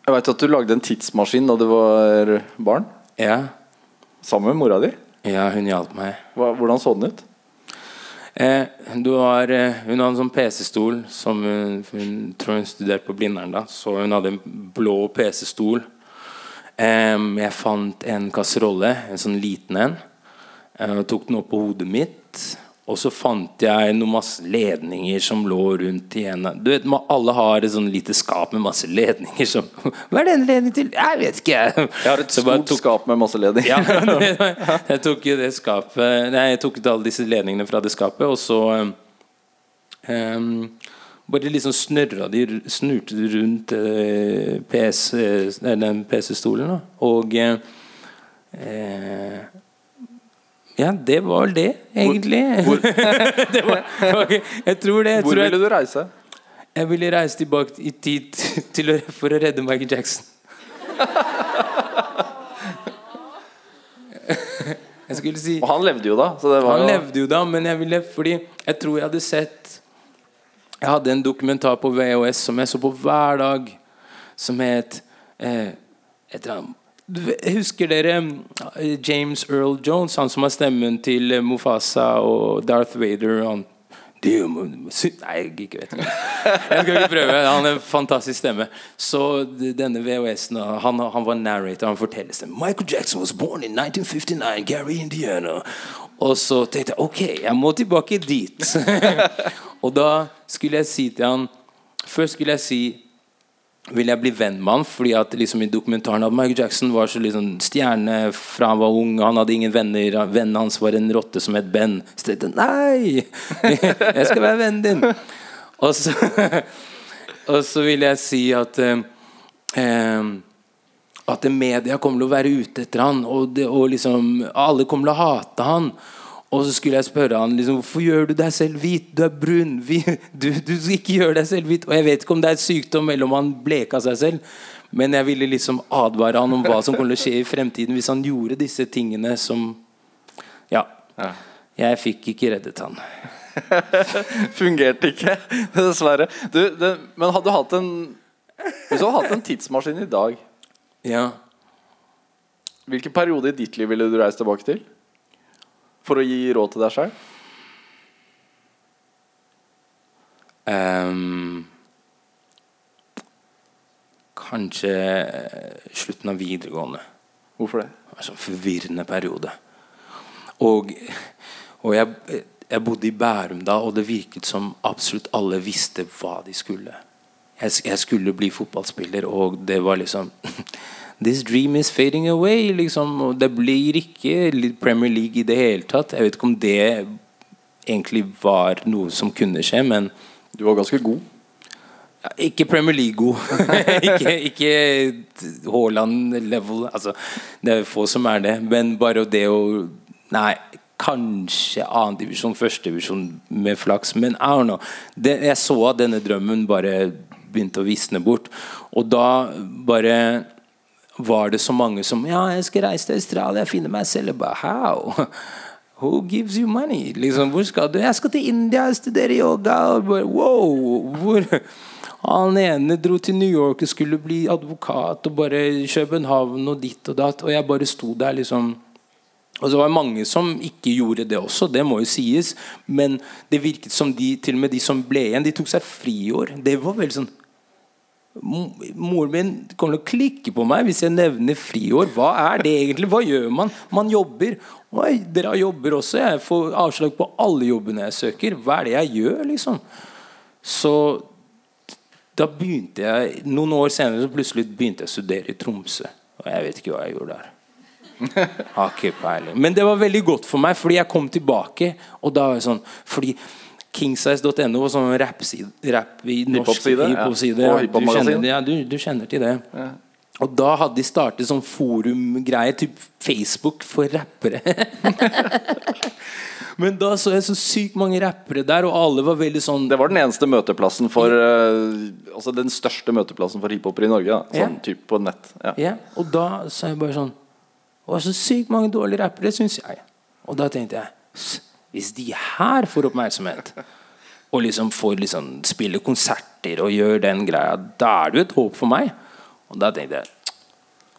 Jeg veit at du lagde en tidsmaskin da du var barn. Ja, Sammen med mora di. ja hun hjalp meg. Hva, hvordan så den ut? Eh, du har, eh, hun hadde en sånn PC-stol som hun, hun tror hun studerte på Blindern. da Så hun hadde en blå PC-stol. Eh, jeg fant en kasserolle, en sånn liten en. Eh, tok den opp på hodet mitt. Og så fant jeg noen masse ledninger som lå rundt i en Du vet, Alle har et sånn lite skap med masse ledninger som Hva er det en ledning til? Jeg vet ikke. Jeg har et stort tok... skap med masse ledninger. ja, jeg tok jo det skapet Nei, jeg tok ut alle disse ledningene fra det skapet, og så um, Bare liksom snørra de Snurte de rundt eh, PC, den PC-stolen. Og eh, eh, Ja, det var vel det, egentlig. det var, okay, jeg tror det. Jeg, Hvor tror jeg, ville du reise? jeg ville reise tilbake i tid til å, for å redde Michael Jackson. Jeg skulle si Og han levde jo da. Så det var Han jo- levde jo da, men jeg ville Fordi jeg tror jeg hadde sett Jeg hadde en dokumentar på VHS som jeg så på hver dag, som het eh, et eller annet Husker dere eh, James Earl Jones, han som har stemmen til Mofasa Mufasa og Darth Vader? Han «Du må- sy- Nei, jeg ikke vet. Jeg skal ikke prøve. Han har en fantastisk stemme. Så denne VHS-en han, han var narrator. Han forteller stemmen. Michael Jackson was born in 1959, Gary, Indiana. Og så tenkte jeg ok, jeg må tilbake dit. og da skulle jeg si til han Først skulle jeg si vil jeg bli venn med han Fordi at liksom i dokumentaren at Michael Jackson var så liksom stjerne fra han var ung. Han hadde ingen venner. Vennen hans var en rotte som het Ben. Så tenkte nei! Jeg skal være vennen din. Og så, og så vil jeg si at eh, eh, At media kommer til å være ute etter han, og, det, og liksom alle kommer til å hate han. Og så skulle jeg spørre han liksom, hvorfor gjør du deg selv hvit. Du er brun. Vi, du, du ikke gjøre deg selv hvit. Og jeg vet ikke om det er sykdom eller om han bleka seg selv. Men jeg ville liksom advare han om hva som kommer til å skje i fremtiden hvis han gjorde disse tingene som Ja. Ja. Jeg fikk ikke reddet han. Fungerte ikke, dessverre. Du, det, men hadde du hatt en Hvis du hadde hatt en tidsmaskin i dag, Ja. hvilken periode i ditt liv ville du reist tilbake til? For å gi råd til deg sjøl? Um, kanskje eh, slutten av videregående. Hvorfor det? Det en sånn forvirrende periode. Og, og jeg, jeg bodde i Bærum da, og det virket som absolutt alle visste hva de skulle. Jeg, jeg skulle bli fotballspiller, og det var liksom This dream is fading away. Liksom, og det blir ikke Premier League i det hele tatt. Jeg vet ikke om det egentlig var noe som kunne skje, men Du var ganske god. ja, Ikke Premier League-god. ikke ikke Haaland-level. Altså, det er få som er det. Men bare det å Nei, kanskje annendivisjon, førstedivisjon med flaks. Men I don't know. Det, jeg så at denne drømmen bare begynte å visne bort. Og da bare var det så mange som Ja, jeg skal reise til Australia, finne meg selv. Jeg bare, How? Who gives you money? Liksom, hvor skal du? Jeg skal til India og studere yoga. Og bare, wow, hvor? Han ene dro til New York og skulle bli advokat, og bare København og ditt og datt. Og jeg bare sto der, liksom. Og så var det mange som ikke gjorde det også, det må jo sies. Men det virket som de, til og med de som ble igjen, de tok seg friår. Det var veldig sånn Moren min kommer til å klikke på meg hvis jeg nevner friår. Hva er det egentlig? Hva gjør man? Man jobber. Oi, dere jobber også. Jeg får avslag på alle jobbene jeg søker. Hva er det jeg gjør, liksom? Så da begynte jeg Noen år senere så plutselig begynte jeg å studere i Tromsø. Og jeg vet ikke hva jeg gjorde der. Har ikke peiling. Men det var veldig godt for meg, fordi jeg kom tilbake. Og da var jeg sånn Fordi kingsize.no og sånn rappside rap i norsk Hiphop-side, ja. Du, kjenner- ja, du, du kjenner til det. Og da hadde de startet sånn forumgreie, typ Facebook for rappere. Men da så jeg så sykt mange rappere der, og alle var veldig sånn Det var den eneste møteplassen for uh, Altså den største møteplassen for hiphopere i Norge. Da. Sånn yeah. typ på nett. Ja. Yeah. og da sa jeg bare sånn Det var så sykt mange dårlige rappere, syns jeg. Og da tenkte jeg "S- Hvis de her får oppmerksomhet, og liksom får liksom spille konserter og gjør den greia, da er det jo et håp for meg. Og da tenkte jeg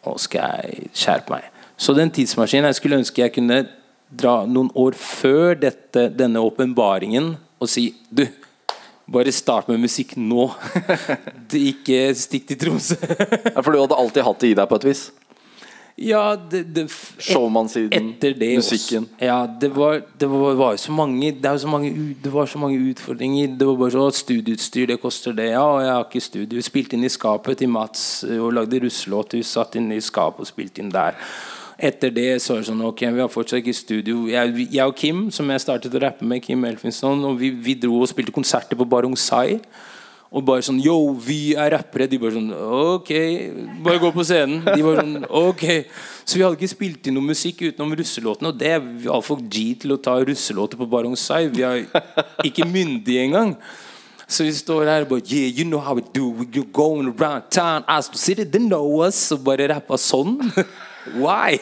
Nå skal jeg skjerpe meg. Så den tidsmaskinen Jeg skulle ønske jeg kunne dra noen år før dette, denne åpenbaringen og si Du, bare start med musikk nå. Ikke stikk til Tromsø. Ja, For du hadde alltid hatt det i deg på et vis? Ja, det, det, det musikken. Også. Ja, det var, det var, var så mange Det, er så mange, det var så mange utfordringer. Det var bare så Studieutstyr, det koster det. Ja, og jeg har ikke studio. Spilte inn i skapet til Mats eh, og lagde russelåt. Vi satt inn i skapet og spilte inn der. Etter det så er det sånn Ok, vi har fortsatt ikke studio. Jeg, jeg og Kim, som jeg startet å rappe med, Kim Elfinson, og vi, vi dro og spilte konserter på Barong Sai. Og bare sånn Yo, vi er rappere. De bare sånn Ok, bare gå på scenen. De bare sånn Ok. Så vi hadde ikke spilt inn noe musikk utenom russelåtene. Og det er altfor G til å ta russelåter på Barong Sai. Vi er ikke myndige engang. Så vi står her og bare Yeah, you know how we do. You're going around town. As the City, they know us. Og bare rappa sånn. Why?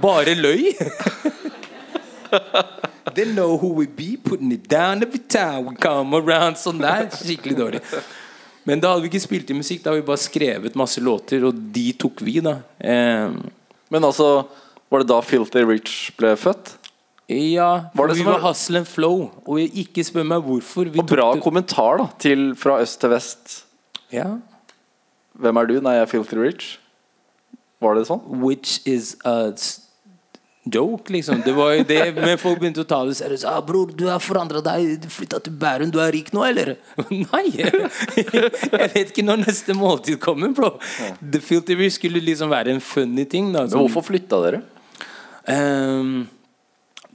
Bare løy. They know who we be, putting it down every time we come around. Sånn der. Skikkelig dårlig. Men da hadde vi ikke spilt inn musikk, da hadde vi bare skrevet masse låter, og de tok vi, da. Eh, Men altså, var det da Filthy Rich ble født? ja, Var vi var hustle and flow. Og ikke spør meg hvorfor. Vi Og bra det- kommentar da til fra øst til vest. Ja. Hvem er du? Nei, jeg er Filthy Rich. Var det sånn? Which is a joke, liksom. Det var jo det, men folk begynte å ta det seriøst. Ah, 'Bror, du har forandra deg. Du flytta til Bærum. Du er rik nå, eller?' Nei! Jeg vet ikke når neste måltid kommer, bro. The Filty Rich skulle liksom være en funny ting. Da, Men hvorfor flytta dere? Um,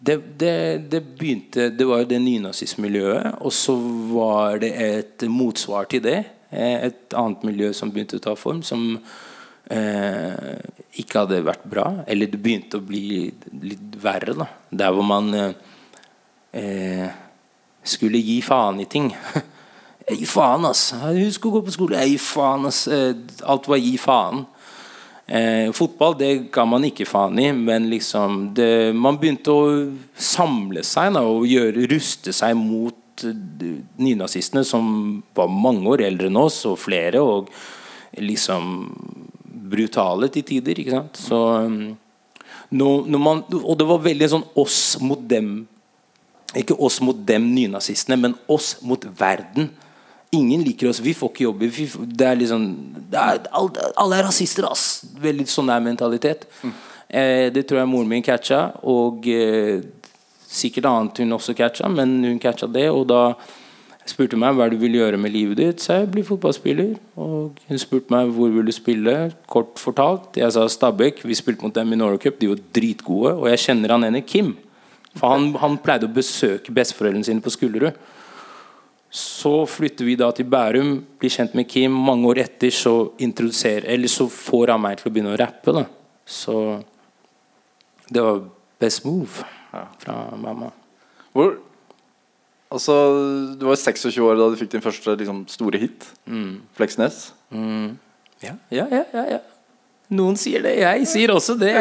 det, det, det begynte Det var jo det nynazistmiljøet, og så var det et motsvar til det. eh, Et annet miljø som begynte å ta form, som ikke hadde vært bra. Eller det begynte å bli litt verre. da Der hvor man eh, eh, skulle gi faen i ting. gi faen, ass. Husk å gå på skole. Gi faen, ass. Eh, Alt var gi faen. Eh, fotball det ga man ikke faen i, men liksom det, man begynte å samle seg da, og gjøre, ruste seg mot eh, nynazistene, som var mange år eldre enn oss, og flere, og liksom brutale til tider. Ikke sant? Så, um, når, når man, og det var veldig sånn oss mot dem. Ikke oss mot dem nynazistene, men oss mot verden. Ingen liker oss, vi får ikke jobbe. Vi, det er liksom det er, alle, er rasister, ass! Veldig sånn er mentalitet. Eh, det tror jeg moren min catcha, og eh, sikkert annet hun også catcha, men hun catcha det. Og da spurte hun meg hva du vil gjøre med livet ditt. Så jeg blir fotballspiller. Og hun spurte meg hvor vil du spille. Kort fortalt. Jeg sa Stabæk. Vi spilte mot dem i Norway Cup. De var dritgode. Og jeg kjenner han ene Kim. For han, han pleide å besøke besteforeldrene sine på Skullerud. Så flytter vi da til Bærum, blir kjent med Kim. Mange år etter så introduserer Eller så får han meg til å begynne å rappe. da Så det var best move fra mamma. Hvor Altså, Du var 26 år da du fikk din første liksom, store hit. Fleksnes. Ja, ja, ja, ja, ja. Noen sier det. Jeg sier også det.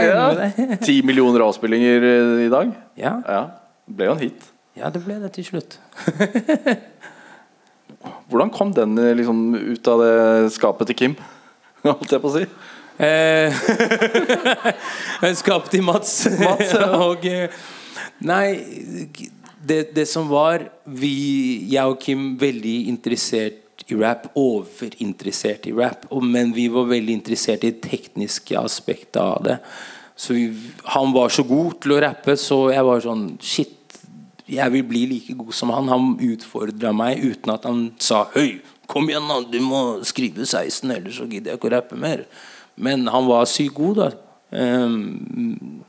Ti millioner avspillinger eh, i dag. Ja, Ja, Det ble jo en hit. ja, det ble det til slutt. Hvordan kom den eh, liksom, ut av det skapet til Kim? Holdt jeg på å si. Eh, Skap til Mats. Mats, ja. og, eh, nei, det, det som var vi, Jeg og Kim veldig interessert i rap. Overinteressert i rap. Men vi var veldig interessert i det tekniske aspektet av det. Så vi, han var så god til å rappe, så jeg var sånn Shit, jeg vil bli like god som han. Han utfordra meg uten at han sa Høy, kom igjen, da, du må skrive 16, ellers så gidder jeg ikke å rappe mer. Men han var sykt god, da. Um,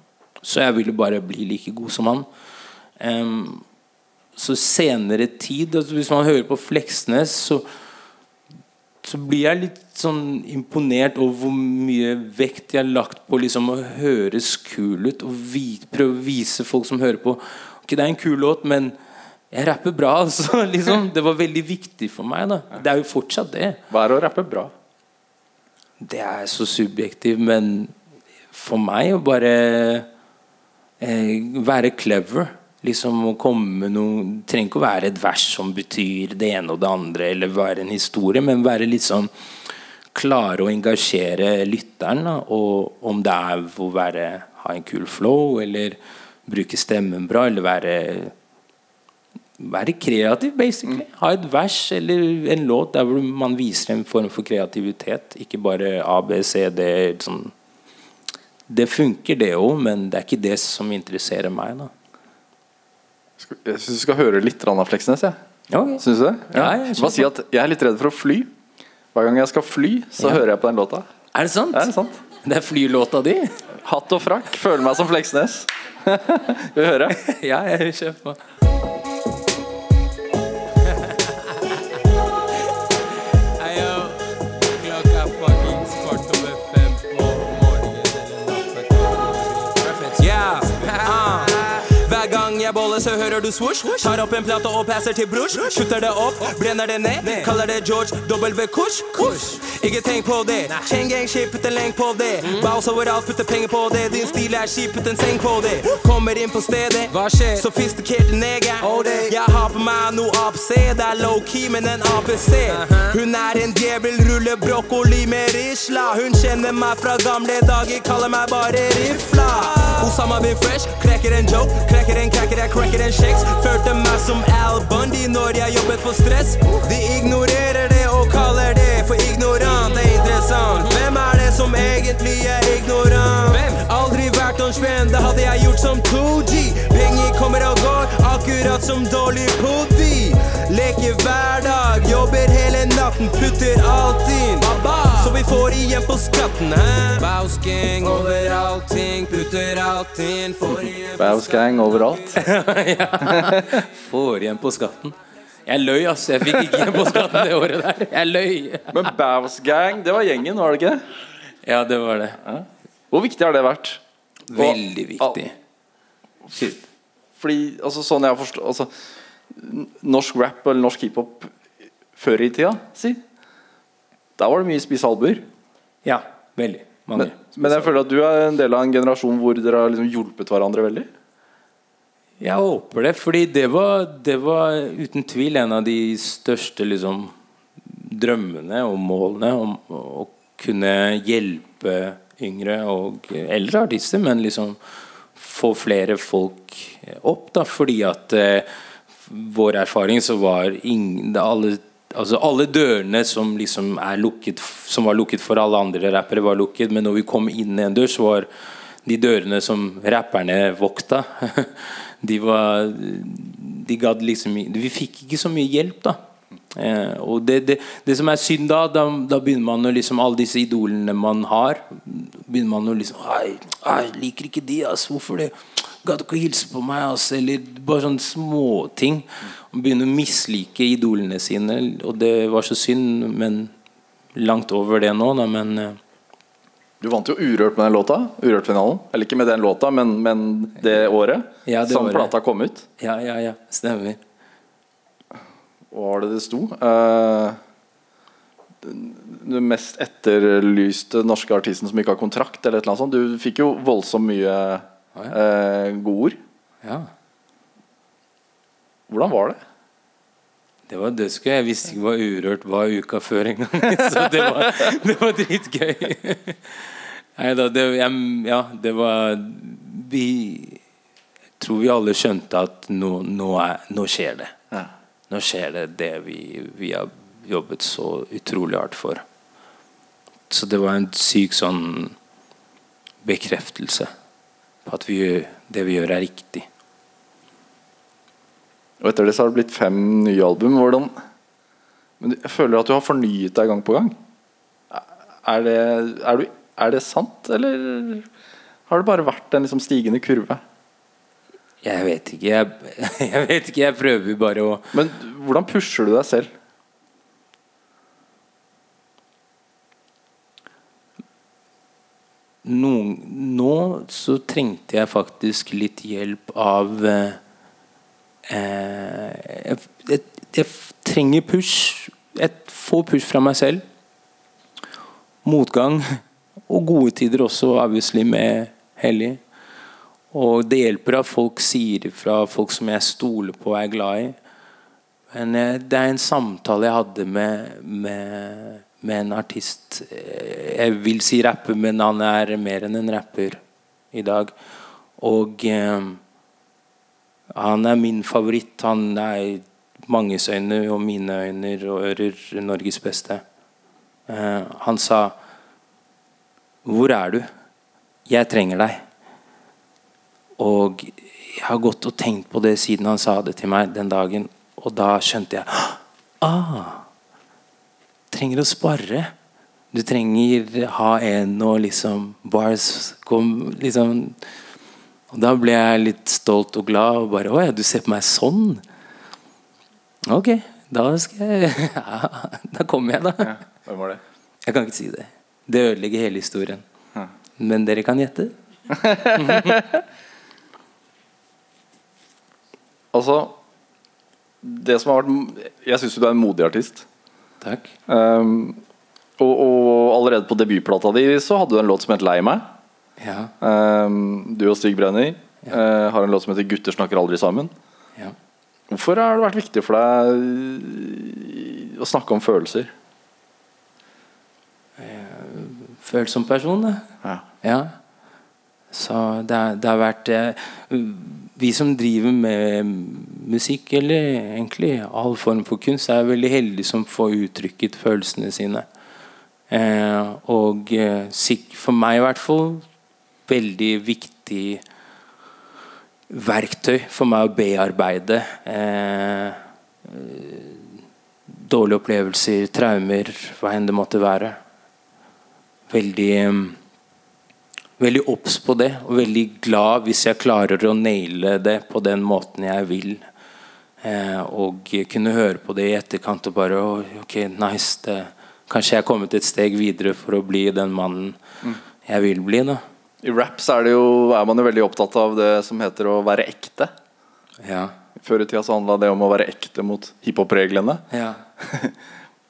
så jeg ville bare bli like god som han. Ehm, så senere tid, altså hvis man hører på Fleksnes, så så blir jeg litt sånn imponert over hvor mye vekt jeg har lagt på liksom å høres kul ut. Og vi, prøve å vise folk som hører på Ok, det er en kul låt, men jeg rapper bra. Altså, liksom. Det var veldig viktig for meg. da Det er jo fortsatt det. Hva er å rappe bra? Det er så subjektivt, men for meg å bare eh, være clever Liksom å komme med noe Det trenger ikke å være et vers som betyr det ene og det andre, eller være en historie, men være litt sånn Klare å engasjere lytteren. Da, og om det er å være, ha en kul flow, eller bruke stemmen bra, eller være være kreativ, basically. Ha et vers eller en låt der man viser en form for kreativitet. Ikke bare A, B, C, D. Sånn. Det funker, det òg, men det er ikke det som interesserer meg. da Jeg syns du skal høre litt av Fleksnes. Jeg. Okay. Syns du det? Ja, jeg synes Bare si jeg er litt redd for å fly. Hver gang jeg skal fly, så Ja. hører jeg på den låta. Er det sant? Er det sant? Det er flylåta di? Hatt og frakk. Føler meg som Fleksnes. Vil du høre? ja, jeg kjøper hører du svosj. Tar opp en plate og passer til brors Kutter det opp, brenner det ned Kaller det George W. Kush. Ikke tenk på det. Chain gang shit, putt en lenk på det. Bounce overalt, putter penger på det. Din stil er skip, putt en seng på det. Kommer inn på stedet. Hva skjer? Sofistikert neger. Jeg har på meg noe APC Det er low-key, men en APC Hun er en djevel, ruller brokkoli med risla. Hun kjenner meg fra gamle dager Kaller meg bare rifla. Osama blir fresh, krekker en joke. Krekker en cracker, jeg cracker en shakes Følte meg som Al Bundy når jeg jobbet for stress. De ignorerer det og kaller det for ignorant. Det er interessant. Hvem er det som egentlig er ignorant? Aldri vært on spenn, det hadde jeg gjort som 2G. Penger kommer og går, akkurat som dårlig podi Leker hver dag, jobber hele natten, putter alt inn Så vi får igjen på skatten, hæ? Bausgang over allting, putter alt inn Får igjen på Baus gang overalt. Får igjen på skatten. Jeg løy, ass. Jeg fikk ikke igjen på skatten det året der. Jeg løy. Men Bausgang, det var gjengen, var det ikke? Ja, det var det. Hvor viktig har det vært? Veldig viktig. Fordi altså, sånn jeg forstår altså, Norsk rap eller norsk hiphop før i tida, si Da var det mye spisse albuer. Ja, veldig. Mange. Men, men jeg føler at du er en del av en generasjon hvor dere har liksom hjulpet hverandre veldig. Jeg håper det, fordi det var, det var uten tvil en av de største liksom, drømmene og målene om å kunne hjelpe yngre og eldre artister, men liksom få flere folk opp, da, fordi at eh, vår erfaring så var ingen, alle, altså alle dørene som liksom er lukket Som var lukket for alle andre rappere, var lukket, men når vi kom inn en dør, så var de dørene som rapperne vokta De var De gadd liksom Vi fikk ikke så mye hjelp, da. Eh, og det, det, det som er synd da, da, da begynner man å liksom Alle disse idolene man har, begynner man å liksom Jeg liker ikke de, ass. Hvorfor det? Gadd ikke å hilse på meg, altså, Eller bare sånne småting. Man begynner å mislike idolene sine, og det var så synd, men langt over det nå, da. Men eh, Du vant jo Urørt med den låta. Urørt-finalen. Eller ikke med den låta, men, men det året Ja, det som året. plata kom ut. ja, ja, ja. Stemmer. Hva var det det sto? Den den mest etterlyste norske artisten som ikke har kontrakt, eller et eller annet sånt. Du fikk jo voldsomt mye eh, gode ord. Ja. Hvordan var det? Det var dødsgøy. Jeg visste ikke hva Urørt var uka før engang. Så det var, det var dritgøy. Nei da, det, ja, det var Vi Jeg tror vi alle skjønte at nå, nå, er, nå skjer det. Ja. Nå skjer det det vi, vi har jobbet så utrolig hardt for. Så det var en syk sånn bekreftelse på at vi, gjør- det vi gjør, er riktig. Og etter det så har det blitt fem nye album. Hvordan Men jeg føler at du har fornyet deg gang på gang. Er det, er du, er det sant, eller har det bare vært en liksom stigende kurve? Jeg vet ikke. Jeg, jeg vet ikke, jeg prøver bare å Men hvordan pusher du deg selv? Noen, Nå så trengte jeg faktisk litt hjelp av eh, eh, jeg, jeg, jeg trenger push. Jeg får push fra meg selv. Motgang. Og gode tider også, obviously, med Hellig. Og det hjelper at folk sier ifra, folk som jeg stoler på og er glad i. Men eh, det er en samtale jeg hadde med, med, med en artist eh, Jeg vil si rapper, men han er mer enn en rapper i dag. Og eh, han er min favoritt. Han er i manges øyne og mine øyne og ører Norges beste. Eh, han sa Hvor er du? Jeg trenger deg. Og jeg har gått og tenkt på det siden han sa det til meg den dagen. Og da skjønte jeg Ah! Trenger å spare. Du trenger ha en og liksom Bars kom liksom Og da ble jeg litt stolt og glad og bare Å ja, du ser på meg sånn? Ok, da skal jeg ja, Da kommer jeg, da. Hvem var det? Jeg kan ikke si det. Det ødelegger hele historien. Men dere kan gjette. Altså Det som har vært Jeg syns du er en modig artist. Takk. Um, og, og allerede på debutplata di så hadde du en låt som het 'Lei meg'. Ja. Um, du og Stig Brenner uh, har en låt som heter 'Gutter snakker aldri sammen'. ja. Hvorfor har det vært viktig for deg uh, å snakke om følelser? Følsom person, da. Ja. Ja. Så det, det har vært eh, Vi som driver med musikk, eller egentlig all form for kunst, er veldig heldige som får uttrykket følelsene sine. Eh, og eh, for meg i hvert fall veldig viktig verktøy for meg å bearbeide eh, dårlige opplevelser, traumer, hva enn det måtte være. Veldig eh, veldig obs på det, og veldig glad hvis jeg klarer å naile det på den måten jeg vil. Eh, og kunne høre på det i etterkant og bare «Å, Ok, nice. Det, kanskje jeg er kommet et steg videre for å bli den mannen jeg vil bli. da I rap så er, det jo, er man jo veldig opptatt av det som heter å være ekte. Ja. Før i tida så handla det om å være ekte mot hiphop-reglene. ja.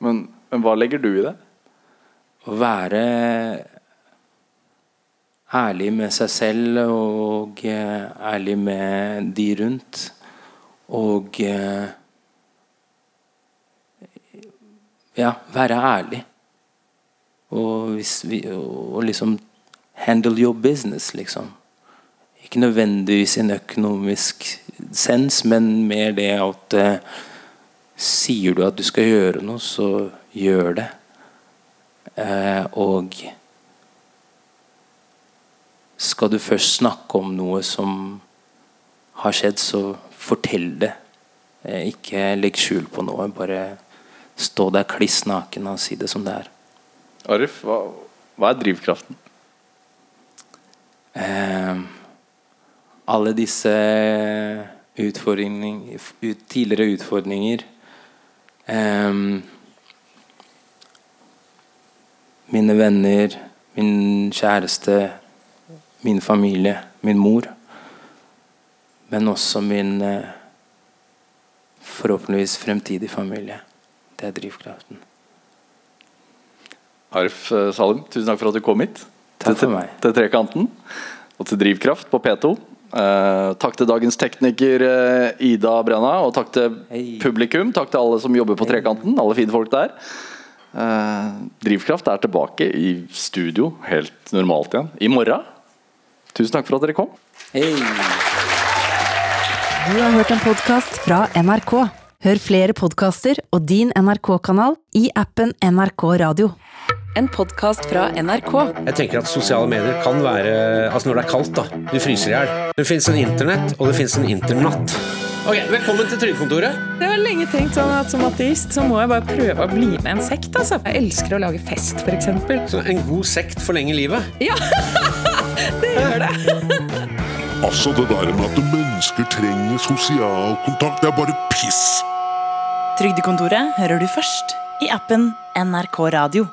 Men, men hva legger du i det? Å være ærlig med seg selv og eh, ærlig med de rundt. Og eh, Ja, være ærlig. Og, vi, og liksom handle your business, liksom. Ikke nødvendigvis i en økonomisk sens, men mer det at eh, Sier du at du skal gjøre noe, så gjør det. Eh, og skal du først snakke om noe som har skjedd, så fortell det. Eh, ikke legg skjul på noe. Bare stå der kliss naken og si det som det er. Arif, hva, hva er drivkraften? Eh, alle disse utfordringer, ut, tidligere utfordringer eh, Mine venner, min kjæreste, min familie, min mor. Men også min eh, forhåpentligvis fremtidig familie. Det er drivkraften. Arif eh, Salim, tusen takk for at du kom hit. Takk for meg. til Trekanten og til Drivkraft på P2. Uh, takk til dagens tekniker uh, Ida Brenna, og takk til hey. publikum. Takk til alle som jobber på Trekanten, alle fine folk der. Uh, Drivkraft er tilbake i studio helt normalt igjen i morgen. Tusen takk for at dere kom. Hei! Du har hørt en podkast fra NRK. Hør flere podkaster og din NRK-kanal i appen NRK Radio. En podkast fra NRK. Jeg tenker at sosiale medier kan være Altså når det er kaldt, da. Du fryser i hjel. Det fins en internett, og det fins en internatt. Ok, Velkommen til Trygdekontoret. Jeg har lenge tenkt sånn at som ateist så må jeg bare prøve å bli med en sekt. altså. Jeg elsker å lage fest, f.eks. Så en god sekt forlenger livet. Ja, det gjør det. Altså, det der med at mennesker trenger sosial kontakt, det er bare piss. Trygdekontoret hører du først i appen NRK Radio.